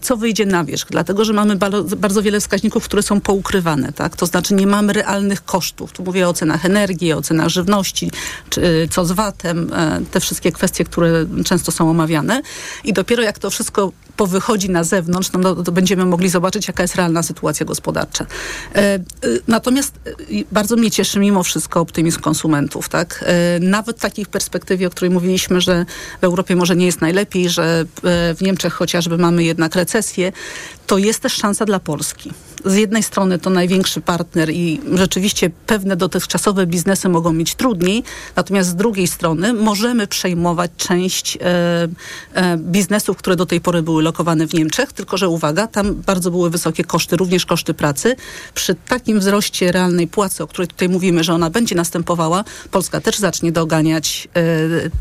co wyjdzie na wierzch, dlatego że mamy balo, bardzo wiele wskaźników, które są poukrywane, tak? To znaczy nie mamy realnych kosztów. Tu mówię o cenach energii, o cenach żywności, czy, co z VAT-em, te wszystkie kwestie, które często są omawiane i dopiero jak to wszystko powychodzi na zewnątrz, no, to będziemy mogli zobaczyć, jaka jest realna sytuacja gospodarcza. E, e, natomiast e, bardzo mnie cieszy mimo wszystko optymizm konsumentów. Tak? Nawet w takiej perspektywie, o której mówiliśmy, że w Europie może nie jest najlepiej, że w Niemczech chociażby mamy jednak recesję, to jest też szansa dla Polski. Z jednej strony to największy partner i rzeczywiście pewne dotychczasowe biznesy mogą mieć trudniej, natomiast z drugiej strony możemy przejmować część e, e, biznesów, które do tej pory były lokowane w Niemczech, tylko że uwaga, tam bardzo były wysokie koszty, również koszty pracy. Przy takim wzroście realnej płacy, o której tutaj mówimy, że ona będzie następowała, Polska też zacznie doganiać e,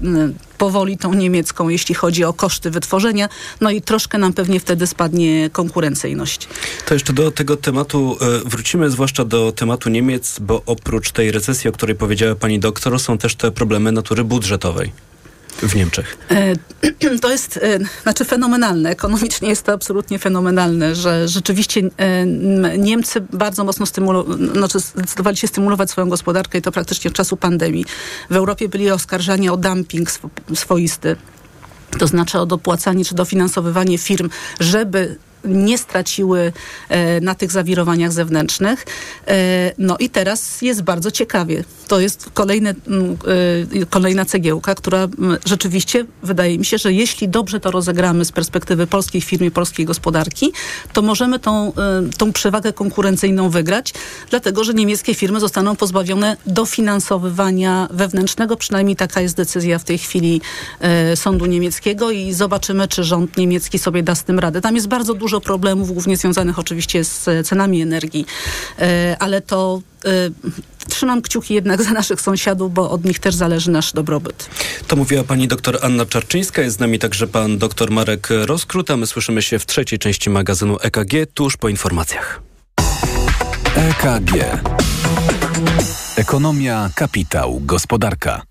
n- powoli tą niemiecką, jeśli chodzi o koszty wytworzenia, no i troszkę nam pewnie wtedy spadnie konkurencyjność. To jeszcze do tego tematu e, wrócimy, zwłaszcza do tematu Niemiec, bo oprócz tej recesji, o której powiedziała pani doktor, są też te problemy natury budżetowej w Niemczech. E, To jest e, znaczy fenomenalne. Ekonomicznie jest to absolutnie fenomenalne, że rzeczywiście e, Niemcy bardzo mocno stymulo- znaczy zdecydowali się stymulować swoją gospodarkę i to praktycznie od czasu pandemii. W Europie byli oskarżani o dumping swo- swoisty. To znaczy o dopłacanie czy dofinansowywanie firm, żeby nie straciły e, na tych zawirowaniach zewnętrznych. E, no i teraz jest bardzo ciekawie. To jest kolejne, mm, e, kolejna cegiełka, która mm, rzeczywiście wydaje mi się, że jeśli dobrze to rozegramy z perspektywy polskiej firmy, polskiej gospodarki, to możemy tą, tą przewagę konkurencyjną wygrać, dlatego że niemieckie firmy zostaną pozbawione dofinansowywania wewnętrznego. Przynajmniej taka jest decyzja w tej chwili sądu niemieckiego i zobaczymy, czy rząd niemiecki sobie da z tym radę. Tam jest bardzo dużo problemów, głównie związanych oczywiście z e, cenami energii, e, ale to e, trzymam kciuki jednak za naszych sąsiadów, bo od nich też zależy nasz dobrobyt. To mówiła pani doktor Anna Czarczyńska, jest z nami także pan doktor Marek Roskrót, a my słyszymy się w trzeciej części magazynu EKG tuż po informacjach. EKG. Ekonomia, kapitał, gospodarka.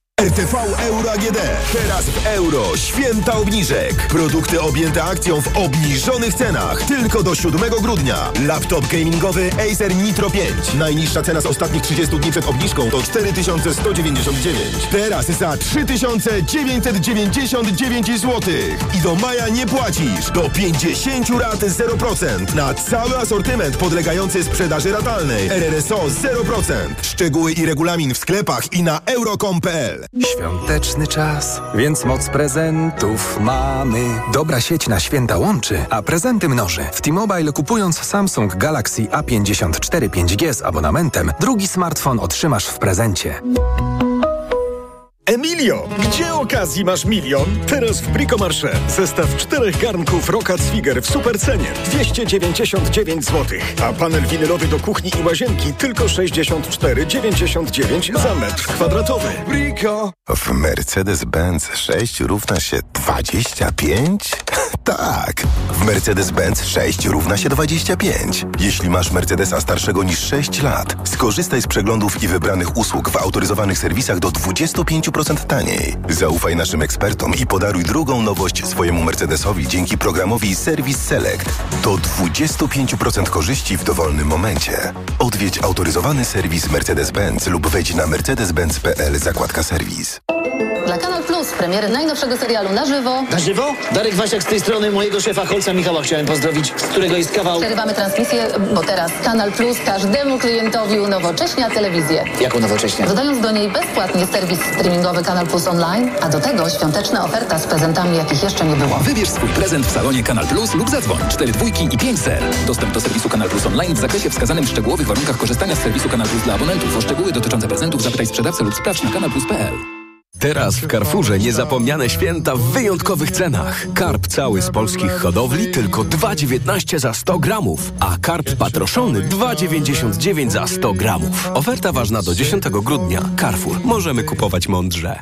RTV Euro AGD. Teraz w euro. Święta obniżek. Produkty objęte akcją w obniżonych cenach. Tylko do 7 grudnia. Laptop gamingowy Acer Nitro 5. Najniższa cena z ostatnich 30 dni przed obniżką to 4199. Teraz za 3999 zł. I do maja nie płacisz. Do 50 rat 0%. Na cały asortyment podlegający sprzedaży ratalnej. RRSO 0%. Szczegóły i regulamin w sklepach i na euro.com.pl. Świąteczny czas, więc moc prezentów mamy. Dobra sieć na święta łączy, a prezenty mnoży. W T-Mobile kupując Samsung Galaxy A54 5G z abonamentem, drugi smartfon otrzymasz w prezencie. Emilio, gdzie okazji masz milion? Teraz w Bricomarché. Zestaw czterech garnków Rokat Swiger w supercenie 299 zł. A panel winylowy do kuchni i łazienki tylko 64,99 za metr kwadratowy. Brico! W Mercedes-Benz 6 równa się 25? (laughs) tak! W Mercedes-Benz 6 równa się 25. Jeśli masz Mercedesa starszego niż 6 lat, skorzystaj z przeglądów i wybranych usług w autoryzowanych serwisach do 25% taniej. Zaufaj naszym ekspertom i podaruj drugą nowość swojemu Mercedesowi dzięki programowi Service Select. Do 25% korzyści w dowolnym momencie. Odwiedź autoryzowany serwis Mercedes-Benz lub wejdź na mercedes-benz.pl zakładka serwis. Dla Kanal Plus premiery najnowszego serialu na żywo. Na żywo? Darek Wasiak z tej strony mojego szefa Holca Michała chciałem pozdrowić, z którego jest kawał... Przerywamy transmisję, bo teraz Kanal Plus każdemu klientowi unowocześnia telewizję. Jak unowocześnie? Dodając do niej bezpłatnie serwis streamingowy Kanal Plus Online, a do tego świąteczna oferta z prezentami, jakich jeszcze nie było. Wybierz swój prezent w salonie Kanal Plus lub zadzwoń 4 dwójki i 5 ser. Dostęp do serwisu Kanal Plus Online w zakresie wskazanym w szczegółowych warunkach korzystania z serwisu Kanal Plus dla abonentów. O szczegóły dotyczące prezentów zapytaj sprzedawcę lub sprawdź na kanalplus.pl. Teraz w Carrefourze niezapomniane święta w wyjątkowych cenach. Karp cały z polskich hodowli tylko 2,19 za 100 gramów, a karp patroszony 2,99 za 100 gramów. Oferta ważna do 10 grudnia. Carrefour. Możemy kupować mądrze.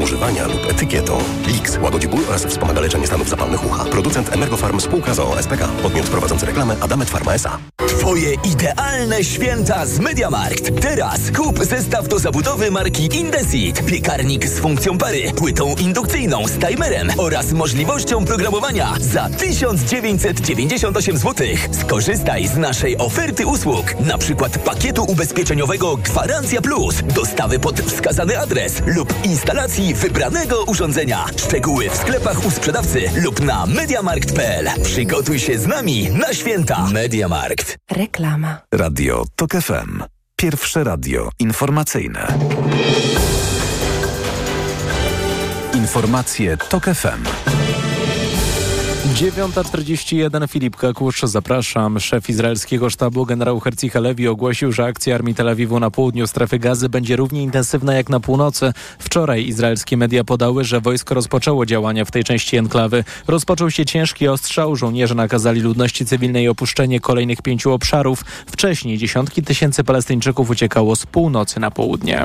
używania lub etykietą. Lix łagodzi ból oraz wspomaga leczenie stanów zapalnych ucha. Producent Emergofarm spółka z SPK. Podmiot prowadzący reklamę Adamet Pharma S.A. Twoje idealne święta z Mediamarkt. Teraz kup zestaw dozabudowy marki Indesit. Piekarnik z funkcją pary, płytą indukcyjną z timerem oraz możliwością programowania za 1998 zł. Skorzystaj z naszej oferty usług, na przykład pakietu ubezpieczeniowego Gwarancja Plus, dostawy pod wskazany adres lub instalacji wybranego urządzenia. Szczegóły w sklepach u sprzedawcy lub na mediamarkt.pl. Przygotuj się z nami na święta. Mediamarkt. Reklama. Radio TOK FM. Pierwsze radio informacyjne. Informacje TOK FM. 9.41 Filip Kakusz, zapraszam. Szef izraelskiego sztabu generał Herzi Halevi ogłosił, że akcja armii Tel Awiwu na południu strefy gazy będzie równie intensywna jak na północy. Wczoraj izraelskie media podały, że wojsko rozpoczęło działania w tej części enklawy. Rozpoczął się ciężki ostrzał, żołnierze nakazali ludności cywilnej opuszczenie kolejnych pięciu obszarów. Wcześniej dziesiątki tysięcy Palestyńczyków uciekało z północy na południe.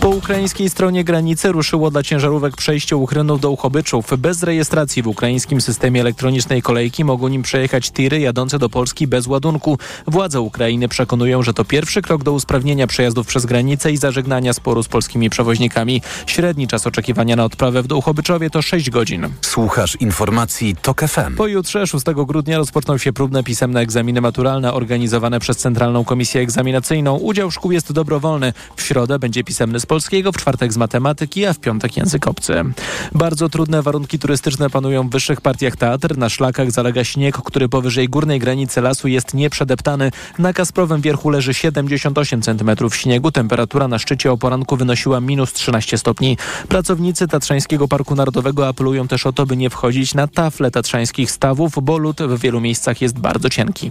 Po ukraińskiej stronie granicy ruszyło dla ciężarówek przejście Uchrynów do Uchobyczów bez rejestracji w ukraińskim systemie elektronicznym elektronicznej kolejki mogą nim przejechać tiry jadące do Polski bez ładunku. Władze Ukrainy przekonują, że to pierwszy krok do usprawnienia przejazdów przez granicę i zażegnania sporu z polskimi przewoźnikami. Średni czas oczekiwania na odprawę w Dołchobyczowie to 6 godzin. Słuchasz informacji TOK FM. Pojutrze, 6 grudnia, rozpoczną się próbne pisemne egzaminy maturalne organizowane przez Centralną Komisję Egzaminacyjną. Udział szkół jest dobrowolny. W środę będzie pisemny z polskiego, w czwartek z matematyki, a w piątek język obcy. Bardzo trudne warunki turystyczne panują w wyższych partiach Na szlakach zalega śnieg, który powyżej górnej granicy lasu jest nieprzedeptany. Na Kasprowym wierchu leży 78 cm śniegu. Temperatura na szczycie o poranku wynosiła minus 13 stopni. Pracownicy Tatrzańskiego Parku Narodowego apelują też o to, by nie wchodzić na tafle tatrzańskich stawów, bo lód w wielu miejscach jest bardzo cienki.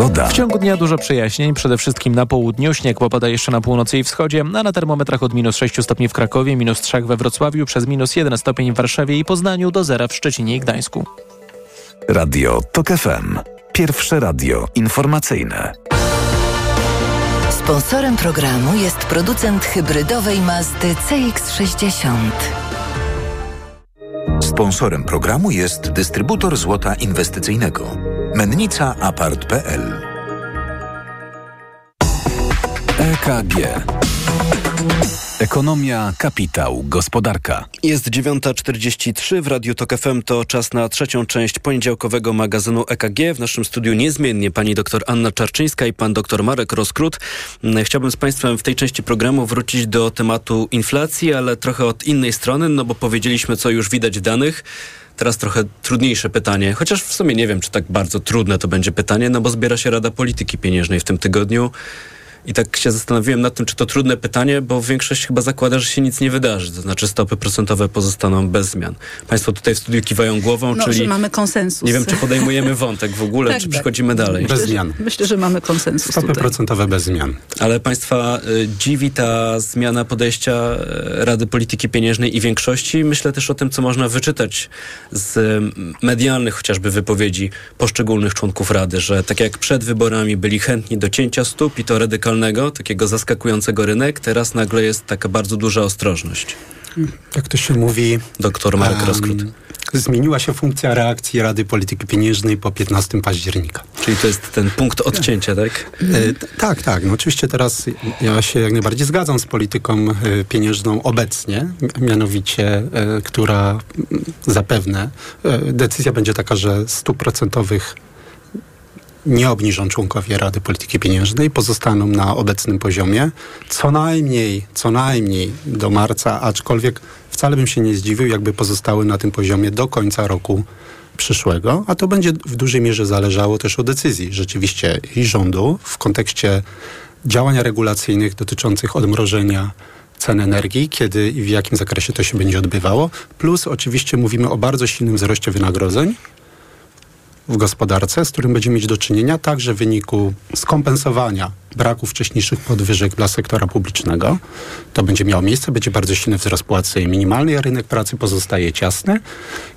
Pogoda. W ciągu dnia dużo przejaśnień, przede wszystkim na południu. Śnieg popada jeszcze na północy i wschodzie, a na termometrach od minus 6 stopni w Krakowie, minus 3 we Wrocławiu, przez minus 1 stopień w Warszawie i Poznaniu, do zera w Szczecinie i Gdańsku. Radio TOK FM. Pierwsze radio informacyjne. Sponsorem programu jest producent hybrydowej Mazdy CX-60. Sponsorem programu jest dystrybutor złota inwestycyjnego. Mennica Apart.pl EKG. Ekonomia, kapitał, gospodarka. Jest 9.43 w Radiu Tok FM. To czas na trzecią część poniedziałkowego magazynu EKG. W naszym studiu niezmiennie pani dr Anna Czarczyńska i pan dr Marek Roskrut. Chciałbym z państwem w tej części programu wrócić do tematu inflacji, ale trochę od innej strony, no bo powiedzieliśmy, co już widać w danych. Teraz trochę trudniejsze pytanie, chociaż w sumie nie wiem, czy tak bardzo trudne to będzie pytanie, no bo zbiera się Rada Polityki Pieniężnej w tym tygodniu. I tak się zastanowiłem nad tym, czy to trudne pytanie, bo większość chyba zakłada, że się nic nie wydarzy. To znaczy stopy procentowe pozostaną bez zmian. Państwo tutaj w studiu kiwają głową, No, czyli że mamy konsensus. nie wiem, czy podejmujemy wątek w ogóle, (laughs) Tak, czy tak. przechodzimy dalej. Bez zmian. Myślę, że mamy konsensus Stopy tutaj. procentowe bez zmian. Ale Państwa y, dziwi ta zmiana podejścia y, Rady Polityki Pieniężnej i większości. Myślę też o tym, co można wyczytać z y, medialnych chociażby wypowiedzi poszczególnych członków Rady, że tak jak przed wyborami byli chętni do cięcia stóp i to takiego zaskakującego rynek, teraz nagle jest taka bardzo duża ostrożność. Jak to się mówi... Doktor Marek em, Roskrót. Zmieniła się funkcja reakcji Rady Polityki Pieniężnej po 15 października. Czyli to jest ten punkt odcięcia, tak? E, tak, tak. No oczywiście teraz ja się jak najbardziej zgadzam z polityką e, pieniężną obecnie, mianowicie, e, która zapewne e, decyzja będzie taka, że stóp procentowych nie obniżą członkowie Rady Polityki Pieniężnej, pozostaną na obecnym poziomie, co najmniej, co najmniej do marca, aczkolwiek wcale bym się nie zdziwił, jakby pozostały na tym poziomie do końca roku przyszłego, a to będzie w dużej mierze zależało też od decyzji rzeczywiście i rządu w kontekście działań regulacyjnych dotyczących odmrożenia cen energii, kiedy i w jakim zakresie to się będzie odbywało. Plus oczywiście mówimy o bardzo silnym wzroście wynagrodzeń w gospodarce, z którym będziemy mieć do czynienia także w wyniku skompensowania braku wcześniejszych podwyżek dla sektora publicznego. To będzie miało miejsce, będzie bardzo silny wzrost płacy minimalnej, a rynek pracy pozostaje ciasny.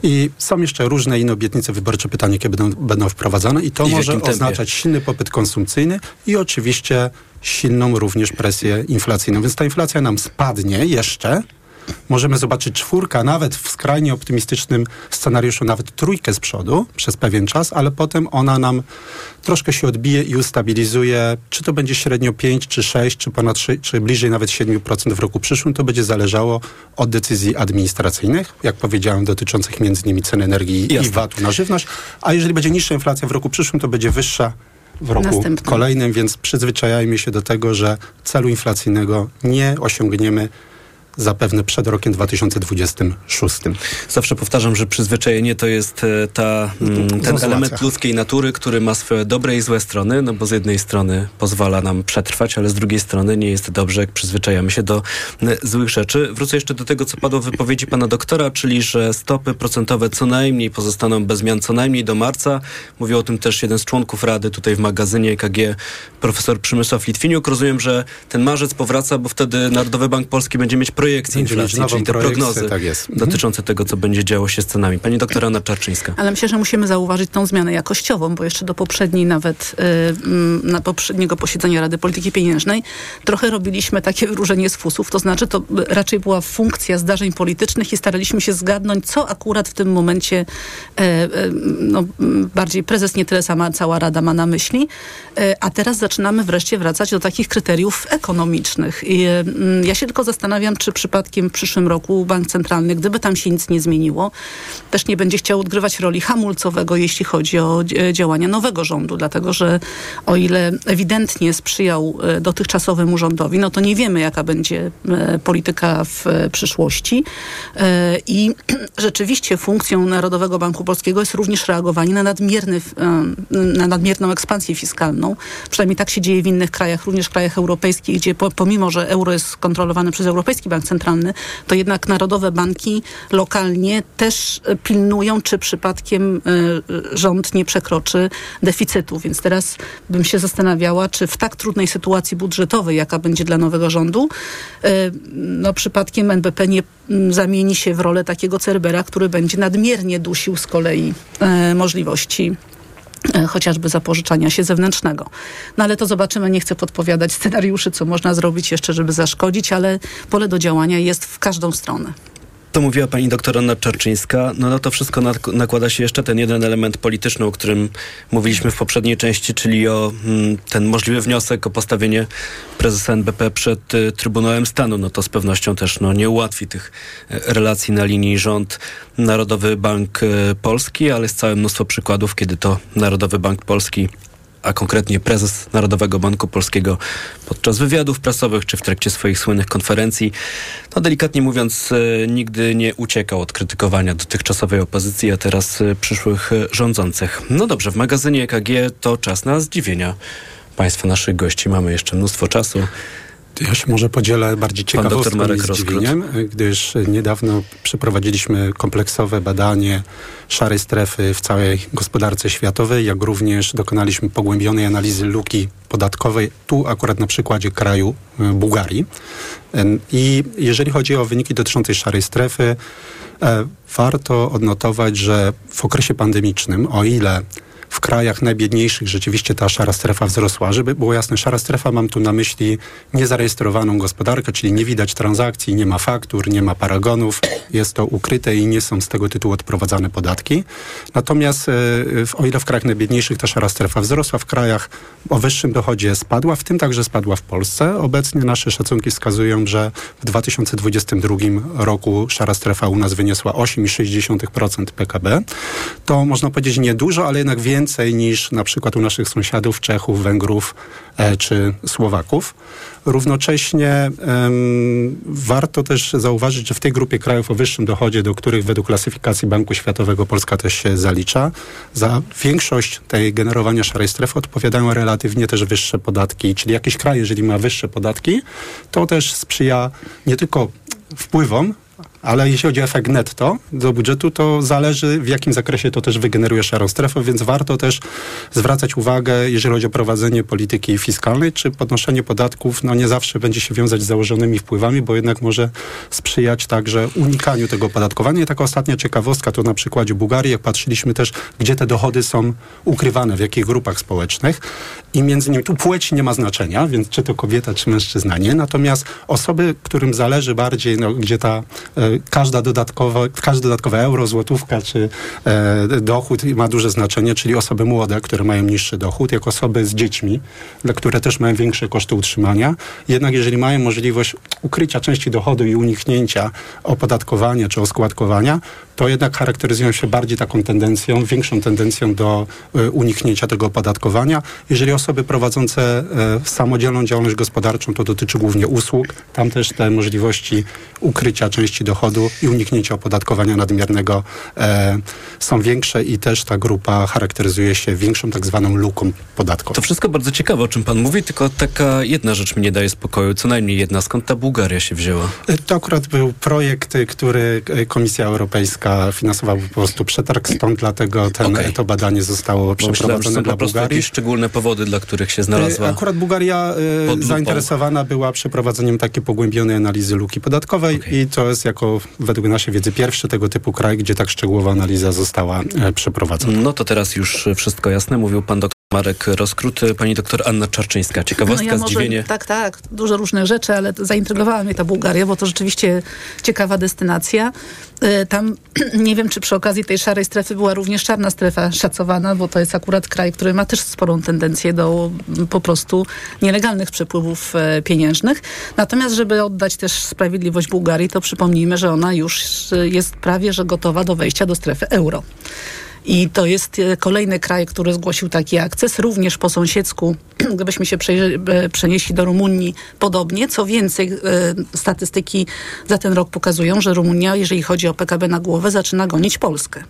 I są jeszcze różne inne obietnice wyborcze, pytanie, kiedy będą, będą wprowadzone i to I może oznaczać silny popyt konsumpcyjny i oczywiście silną również presję inflacyjną. Więc ta inflacja nam spadnie jeszcze, możemy zobaczyć czwórkę, a nawet w skrajnie optymistycznym scenariuszu nawet trójkę z przodu przez pewien czas, ale potem ona nam troszkę się odbije i ustabilizuje. Czy to będzie średnio 5, czy 6, czy ponad 3, czy bliżej nawet 7% w roku przyszłym, to będzie zależało od decyzji administracyjnych, jak powiedziałem, dotyczących między innymi cen energii i VAT-u na żywność. A jeżeli będzie niższa inflacja w roku przyszłym, to będzie wyższa w roku Następnym. kolejnym, więc przyzwyczajajmy się do tego, że celu inflacyjnego nie osiągniemy zapewne przed rokiem 2026. Zawsze powtarzam, że przyzwyczajenie to jest e, ta, mm, ten element ludzkiej natury, który ma swoje dobre i złe strony, no bo z jednej strony pozwala nam przetrwać, ale z drugiej strony nie jest dobrze, jak przyzwyczajamy się do m, złych rzeczy. Wrócę jeszcze do tego, co padło w wypowiedzi pana doktora, czyli, że stopy procentowe co najmniej pozostaną bez zmian, co najmniej do marca. Mówił o tym też jeden z członków Rady tutaj w magazynie EKG, profesor Przemysław Litwiniuk. Rozumiem, że ten marzec powraca, bo wtedy Narodowy Bank Polski będzie mieć projekcje inflacji, czyli te prognozy tak dotyczące tego, co będzie działo się z cenami. Pani doktor Anna Czarczyńska. Ale myślę, że musimy zauważyć tą zmianę jakościową, bo jeszcze do poprzedniej nawet, yy, na poprzedniego posiedzenia Rady Polityki Pieniężnej trochę robiliśmy takie wyróżenie z fusów, to znaczy to raczej była funkcja zdarzeń politycznych i staraliśmy się zgadnąć, co akurat w tym momencie yy, yy, no, bardziej prezes, nie tyle sama cała Rada ma na myśli, e, a teraz zaczynamy wreszcie wracać do takich kryteriów ekonomicznych. I, ja się tylko zastanawiam, czy przypadkiem w przyszłym roku Bank Centralny, gdyby tam się nic nie zmieniło, też nie będzie chciał odgrywać roli hamulcowego, jeśli chodzi o e, działania nowego rządu, dlatego że o ile ewidentnie sprzyjał e, dotychczasowemu rządowi, no to nie wiemy, jaka będzie polityka w przyszłości. I (clears throat) rzeczywiście funkcją Narodowego Banku Polskiego jest również reagowanie na nadmierny, na nadmierną ekspansję fiskalną. Przynajmniej tak się dzieje w innych krajach, również krajach europejskich, gdzie pomimo, że euro jest kontrolowane przez Europejski Bank Centralny, to jednak narodowe banki lokalnie też pilnują, czy przypadkiem e, rząd nie przekroczy deficytu. Więc teraz bym się zastanawiała, czy w tak trudnej sytuacji budżetowej, jaka będzie dla nowego rządu, e, no przypadkiem NBP nie zamieni się w rolę takiego Cerbera, który będzie nadmiernie dusił z kolei e, możliwości E, chociażby zapożyczania się zewnętrznego. No ale to zobaczymy, nie chcę podpowiadać scenariuszy, co można zrobić jeszcze, żeby zaszkodzić, ale pole do działania jest w każdą stronę. To mówiła pani doktor Anna Czarczyńska. No na to wszystko nakłada się jeszcze ten jeden element polityczny, o którym mówiliśmy w poprzedniej części, czyli o mm, ten możliwy wniosek o postawienie prezesa NBP przed y, Trybunałem Stanu. No to z pewnością też no, nie ułatwi tych y, relacji na linii rząd Narodowy Bank y, Polski, ale jest całe mnóstwo przykładów, kiedy to Narodowy Bank Polski a konkretnie prezes Narodowego Banku Polskiego podczas wywiadów prasowych czy w trakcie swoich słynnych konferencji, no delikatnie mówiąc, e, nigdy nie uciekał od krytykowania dotychczasowej opozycji, a teraz e, przyszłych rządzących. No dobrze, w magazynie EKG to czas na zdziwienia Państwa naszych gości. Mamy jeszcze mnóstwo czasu. Ja się może podzielę bardziej ciekawostką i zdziwieniem, gdyż niedawno przeprowadziliśmy kompleksowe badanie szarej strefy w całej gospodarce światowej, jak również dokonaliśmy pogłębionej analizy luki podatkowej, tu akurat na przykładzie kraju e, Bułgarii. I jeżeli chodzi o wyniki dotyczące szarej strefy, e, warto odnotować, że w okresie pandemicznym, o ile w krajach najbiedniejszych rzeczywiście ta szara strefa wzrosła. Żeby było jasne, szara strefa mam tu na myśli niezarejestrowaną gospodarkę, czyli nie widać transakcji, nie ma faktur, nie ma paragonów, jest to ukryte i nie są z tego tytułu odprowadzane podatki. Natomiast e, o ile w krajach najbiedniejszych ta szara strefa wzrosła, w krajach o wyższym dochodzie spadła, w tym także spadła w Polsce. Obecnie nasze szacunki wskazują, że w 2022 roku szara strefa u nas wyniosła 8,6% PKB. To można powiedzieć niedużo, ale jednak więcej więcej niż na przykład u naszych sąsiadów Czechów, Węgrów e, czy Słowaków. Równocześnie warto też zauważyć, że w tej grupie krajów o wyższym dochodzie, do których według klasyfikacji Banku Światowego Polska też się zalicza, za większość tej generowania szarej strefy odpowiadają relatywnie też wyższe podatki. Czyli jakiś kraj, jeżeli ma wyższe podatki, to też sprzyja nie tylko wpływom ale jeśli chodzi o efekt netto do budżetu, to zależy w jakim zakresie to też wygeneruje szarą strefę, więc warto też zwracać uwagę, jeżeli chodzi o prowadzenie polityki fiskalnej, czy podnoszenie podatków, no nie zawsze będzie się wiązać z założonymi wpływami, bo jednak może sprzyjać także unikaniu tego opodatkowania. I taka ostatnia ciekawostka to na przykładzie Bułgarii, jak patrzyliśmy też, gdzie te dochody są ukrywane, w jakich grupach społecznych i między innymi tu płeć nie ma znaczenia, więc czy to kobieta, czy mężczyzna nie, natomiast osoby, którym zależy bardziej, no, gdzie ta e, każda dodatkowa, każde dodatkowe euro, złotówka czy e, dochód ma duże znaczenie, czyli osoby młode, które mają niższy dochód, jak osoby z dziećmi, dla które też mają większe koszty utrzymania. Jednak jeżeli mają możliwość ukrycia części dochodu i uniknięcia opodatkowania czy oskładkowania, to jednak charakteryzują się bardziej taką tendencją, większą tendencją do y, uniknięcia tego opodatkowania. Jeżeli osoby prowadzące y, samodzielną działalność gospodarczą, to dotyczy głównie usług. Tam też te możliwości ukrycia części dochodu i uniknięcia opodatkowania nadmiernego e, są większe i też ta grupa charakteryzuje się większą tak zwaną luką podatkową. To wszystko bardzo ciekawe, o czym pan mówi, tylko taka jedna rzecz mi nie daje spokoju, co najmniej jedna. Skąd ta? Bułgaria się wzięła? To akurat był projekt, który Komisja Europejska finansowała po prostu przetarg, stąd dlatego ten, okay. to badanie zostało przeprowadzone myślałem, dla po Bułgarii. jakieś szczególne powody, dla których się znalazła. Akurat Bułgaria zainteresowana była przeprowadzeniem takiej pogłębionej analizy luki podatkowej okay. i to jest jako według naszej wiedzy pierwszy tego typu kraj, gdzie tak szczegółowa analiza została przeprowadzona. No to teraz już wszystko jasne. Mówił pan doktor Marek Rozkrut, pani doktor Anna Czarczyńska. Ciekawostka, no ja może, zdziwienie. Tak, tak, dużo różnych rzeczy, ale zaintrygowała mnie ta Bułgaria, bo to rzeczywiście ciekawa destynacja. E, tam (clears throat) nie wiem, czy przy okazji tej szarej strefy była również czarna strefa szacowana, bo to jest akurat kraj, który ma też sporą tendencję do po prostu nielegalnych przepływów e, pieniężnych. Natomiast, żeby oddać też sprawiedliwość Bułgarii, to przypomnijmy, że ona już jest prawie, że gotowa do wejścia do strefy euro. I to jest e, kolejny kraj, który zgłosił taki akces. Również po sąsiedzku, (clears throat) gdybyśmy się e, przenieśli do Rumunii, podobnie. Co więcej, e, statystyki za ten rok pokazują, że Rumunia, jeżeli chodzi o PKB na głowę, zaczyna gonić Polskę.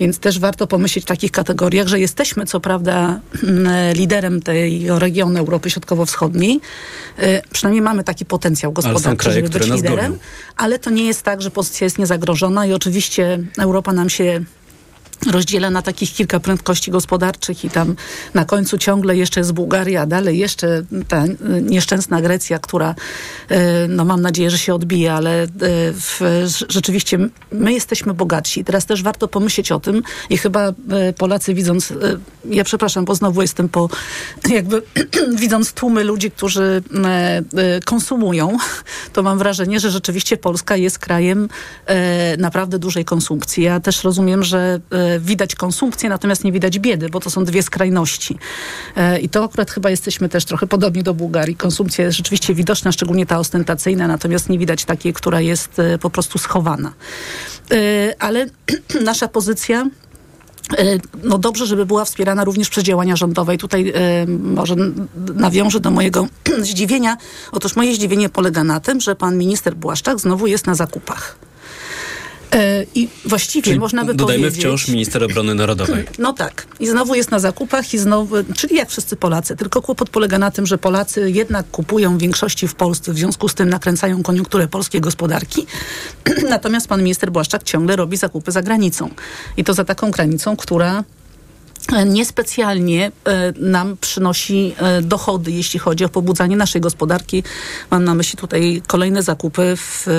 Więc też warto pomyśleć w takich kategoriach, że jesteśmy co prawda (clears throat) liderem tego regionu Europy Środkowo-Wschodniej. Przynajmniej mamy taki potencjał gospodarczy, kraje, żeby być liderem. Ale to nie jest tak, że pozycja jest niezagrożona i oczywiście Europa nam się rozdziela na takich kilka prędkości gospodarczych i tam na końcu ciągle jeszcze jest Bułgaria, dalej jeszcze ta nieszczęsna Grecja, która e, no mam nadzieję, że się odbije, ale e, w, rzeczywiście my jesteśmy bogatsi. Teraz też warto pomyśleć o tym i chyba e, Polacy widząc, ja przepraszam, bo znowu jestem po (clears throat) jakby (clears throat) widząc tłumy ludzi, którzy konsumują, to mam wrażenie, że rzeczywiście Polska jest krajem naprawdę dużej konsumpcji. Ja też rozumiem, że widać konsumpcję, natomiast nie widać biedy, bo to są dwie skrajności. E, I to akurat chyba jesteśmy też trochę podobni do Bułgarii. Konsumpcja jest rzeczywiście widoczna, szczególnie ta ostentacyjna, natomiast nie widać takiej, która jest e, po prostu schowana. E, ale (clears throat) nasza pozycja no dobrze, żeby była wspierana również przez działania rządowe. I tutaj może nawiążę do mojego (clears throat) zdziwienia. Otóż moje zdziwienie polega na tym, że pan minister Błaszczak znowu jest na zakupach. E, I właściwie czyli można by dodajmy powiedzieć... wciąż minister obrony narodowej. (clears throat) No tak. I znowu jest na zakupach i znowu, czyli jak wszyscy Polacy. Tylko kłopot polega na tym, że Polacy jednak kupują w większości w Polsce, w związku z tym nakręcają koniunkturę polskiej gospodarki. (clears throat) Natomiast pan minister Błaszczak ciągle robi zakupy za granicą. I to za taką granicą, która niespecjalnie e, nam przynosi e, dochody, jeśli chodzi o pobudzanie naszej gospodarki. Mam na myśli tutaj kolejne zakupy w e,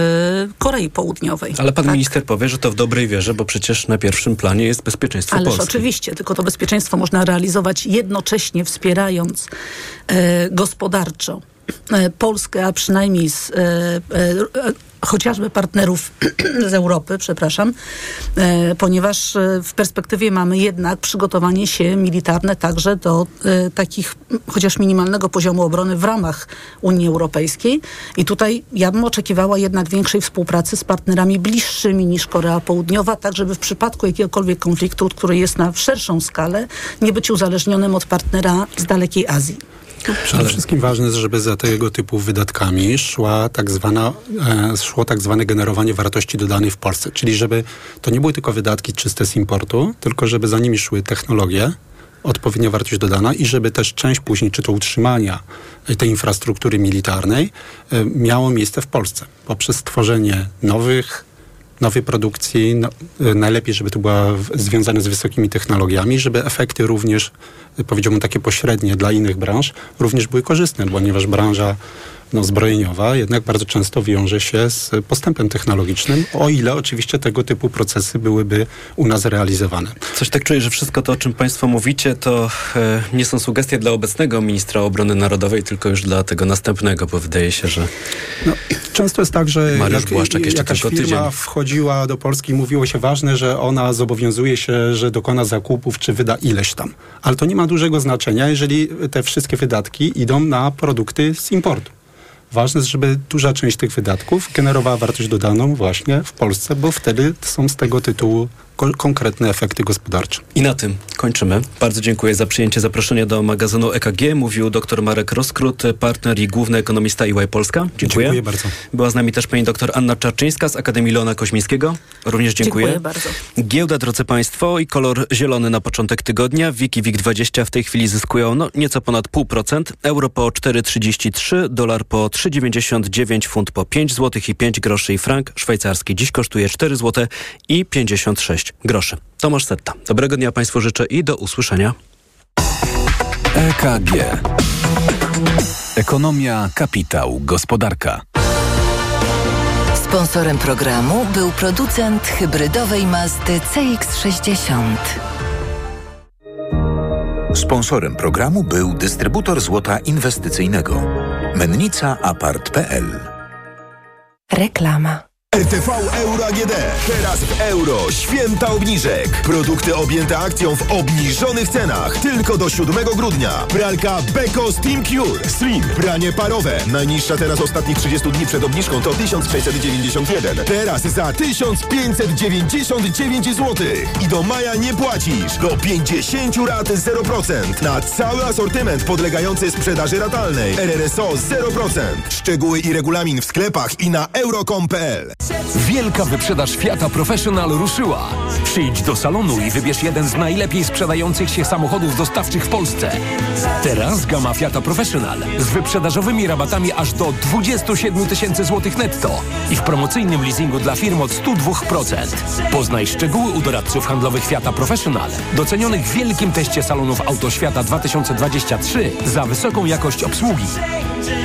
Korei Południowej. Ale pan tak? minister powie, że to w dobrej wierze, bo przecież na pierwszym planie jest bezpieczeństwo Ależ Polski. oczywiście, tylko to bezpieczeństwo można realizować jednocześnie wspierając e, gospodarczo Polskę, a przynajmniej z, e, e, chociażby partnerów (clears throat) z Europy, przepraszam, e, ponieważ e, w perspektywie mamy jednak przygotowanie się militarne także do e, takich chociaż minimalnego poziomu obrony w ramach Unii Europejskiej. I tutaj ja bym oczekiwała jednak większej współpracy z partnerami bliższymi niż Korea Południowa, tak żeby w przypadku jakiegokolwiek konfliktu, który jest na szerszą skalę, nie być uzależnionym od partnera z dalekiej Azji. Przede wszystkim ważne jest, żeby za tego typu wydatkami szła tak zwana, e, szło tak zwane generowanie wartości dodanej w Polsce. Czyli żeby to nie były tylko wydatki czyste z importu, tylko żeby za nimi szły technologie, odpowiednia wartość dodana i żeby też część później, czy to utrzymania tej infrastruktury militarnej, e, miało miejsce w Polsce poprzez stworzenie nowych nowej produkcji, no, e, najlepiej, żeby to była związane z wysokimi technologiami, żeby efekty również, powiedziałbym takie pośrednie dla innych branż, również były korzystne, ponieważ branża no, zbrojeniowa jednak bardzo często wiąże się z postępem technologicznym, o ile oczywiście tego typu procesy byłyby u nas realizowane. Coś tak czuję, że wszystko to, o czym Państwo mówicie, to e, nie są sugestie dla obecnego ministra obrony narodowej, tylko już dla tego następnego, bo wydaje się, że... No, często jest tak, że Mariusz Błaszczak jeszcze jakaś tylko firma wchodziła do Polski i mówiło się ważne, że ona zobowiązuje się, że dokona zakupów, czy wyda ileś tam. Ale to nie ma dużego znaczenia, jeżeli te wszystkie wydatki idą na produkty z importu. Ważne jest, żeby duża część tych wydatków generowała wartość dodaną właśnie w Polsce, bo wtedy są z tego tytułu konkretne efekty gospodarcze. I na tym kończymy. Bardzo dziękuję za przyjęcie zaproszenia do magazynu EKG. Mówił dr Marek Roskrut, partner i główny ekonomista EY Polska. Dziękuję. Dziękuję bardzo. Była z nami też pani dr Anna Czarczyńska z Akademii Leona Koźmińskiego. Również dziękuję. Dziękuję bardzo. Giełda, drodzy państwo, i kolor zielony na początek tygodnia. Wiki WIG20 w tej chwili zyskują no, nieco ponad 0,5%. Euro po 4,33, dolar po 3,99, funt po 5 zł i 5 groszy i frank szwajcarski dziś kosztuje 4 zł i 56 groszy. Tomasz Setta. Dobrego dnia Państwu życzę i do usłyszenia. EKG. Ekonomia, kapitał, gospodarka. Sponsorem programu był producent hybrydowej Mazdy CX-60. Sponsorem programu był dystrybutor złota inwestycyjnego. Mennica Apart.pl Reklama. RTV Euro AGD. Teraz w euro. Święta obniżek. Produkty objęte akcją w obniżonych cenach. Tylko do 7 grudnia. Pralka Beko Steam Cure. Slim. Pranie parowe. Najniższa teraz ostatnich 30 dni przed obniżką to 1691. Teraz za 1599 zł. I do maja nie płacisz. Do 50 rat 0%. Na cały asortyment podlegający sprzedaży ratalnej. RRSO 0%. Szczegóły i regulamin w sklepach i na euro.com.pl. Wielka wyprzedaż Fiata Professional ruszyła. Przyjdź do salonu i wybierz jeden z najlepiej sprzedających się samochodów dostawczych w Polsce. Teraz gama Fiata Professional z wyprzedażowymi rabatami aż do 27 tysięcy złotych netto i w promocyjnym leasingu dla firm od 102%. Poznaj szczegóły u doradców handlowych Fiata Professional, docenionych w wielkim teście salonów Autoświata 2023 za wysoką jakość obsługi.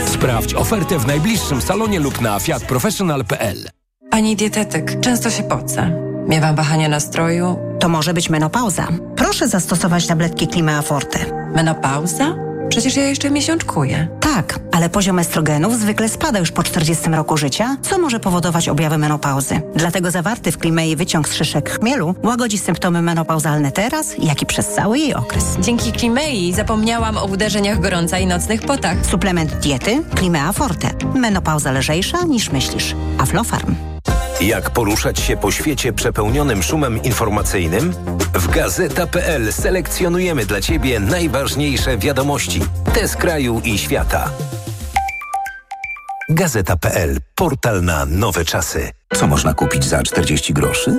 Sprawdź ofertę w najbliższym salonie lub na fiatprofessional.pl. Pani dietetyk, często się pocę. Miewam wahania nastroju. To może być menopauza. Proszę zastosować tabletki Klima Forte. Menopauza? Przecież ja jeszcze miesiączkuję. Tak, ale poziom estrogenów zwykle spada już po 40 roku życia, co może powodować objawy menopauzy. Dlatego zawarty w Klimei wyciąg z szyszek chmielu łagodzi symptomy menopauzalne teraz, jak i przez cały jej okres. Dzięki Klimei zapomniałam o uderzeniach gorąca i nocnych potach. Suplement diety Klimea Forte. Menopauza lżejsza niż myślisz. Aflofarm. Jak poruszać się po świecie przepełnionym szumem informacyjnym? W Gazeta.pl selekcjonujemy dla Ciebie najważniejsze wiadomości. Te z kraju i świata. Gazeta.pl. Portal na nowe czasy. Co można kupić za 40 groszy?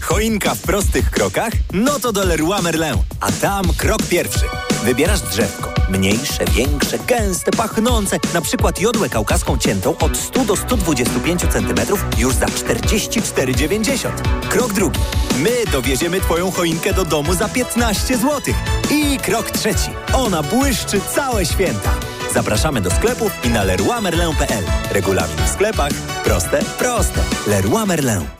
Choinka w prostych krokach? No to do Leroy Merlin. A tam krok pierwszy. Wybierasz drzewko. Mniejsze, większe, gęste, pachnące. Na przykład jodłę kaukaską ciętą od 100 do 125 cm już za 44,90. Krok drugi. My dowieziemy Twoją choinkę do domu za 15 zł. I krok trzeci. Ona błyszczy całe święta. Zapraszamy do sklepów i na leroymerlin.pl. Regulamin w sklepach. Proste, proste. Leroy Merlin.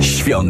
Świąte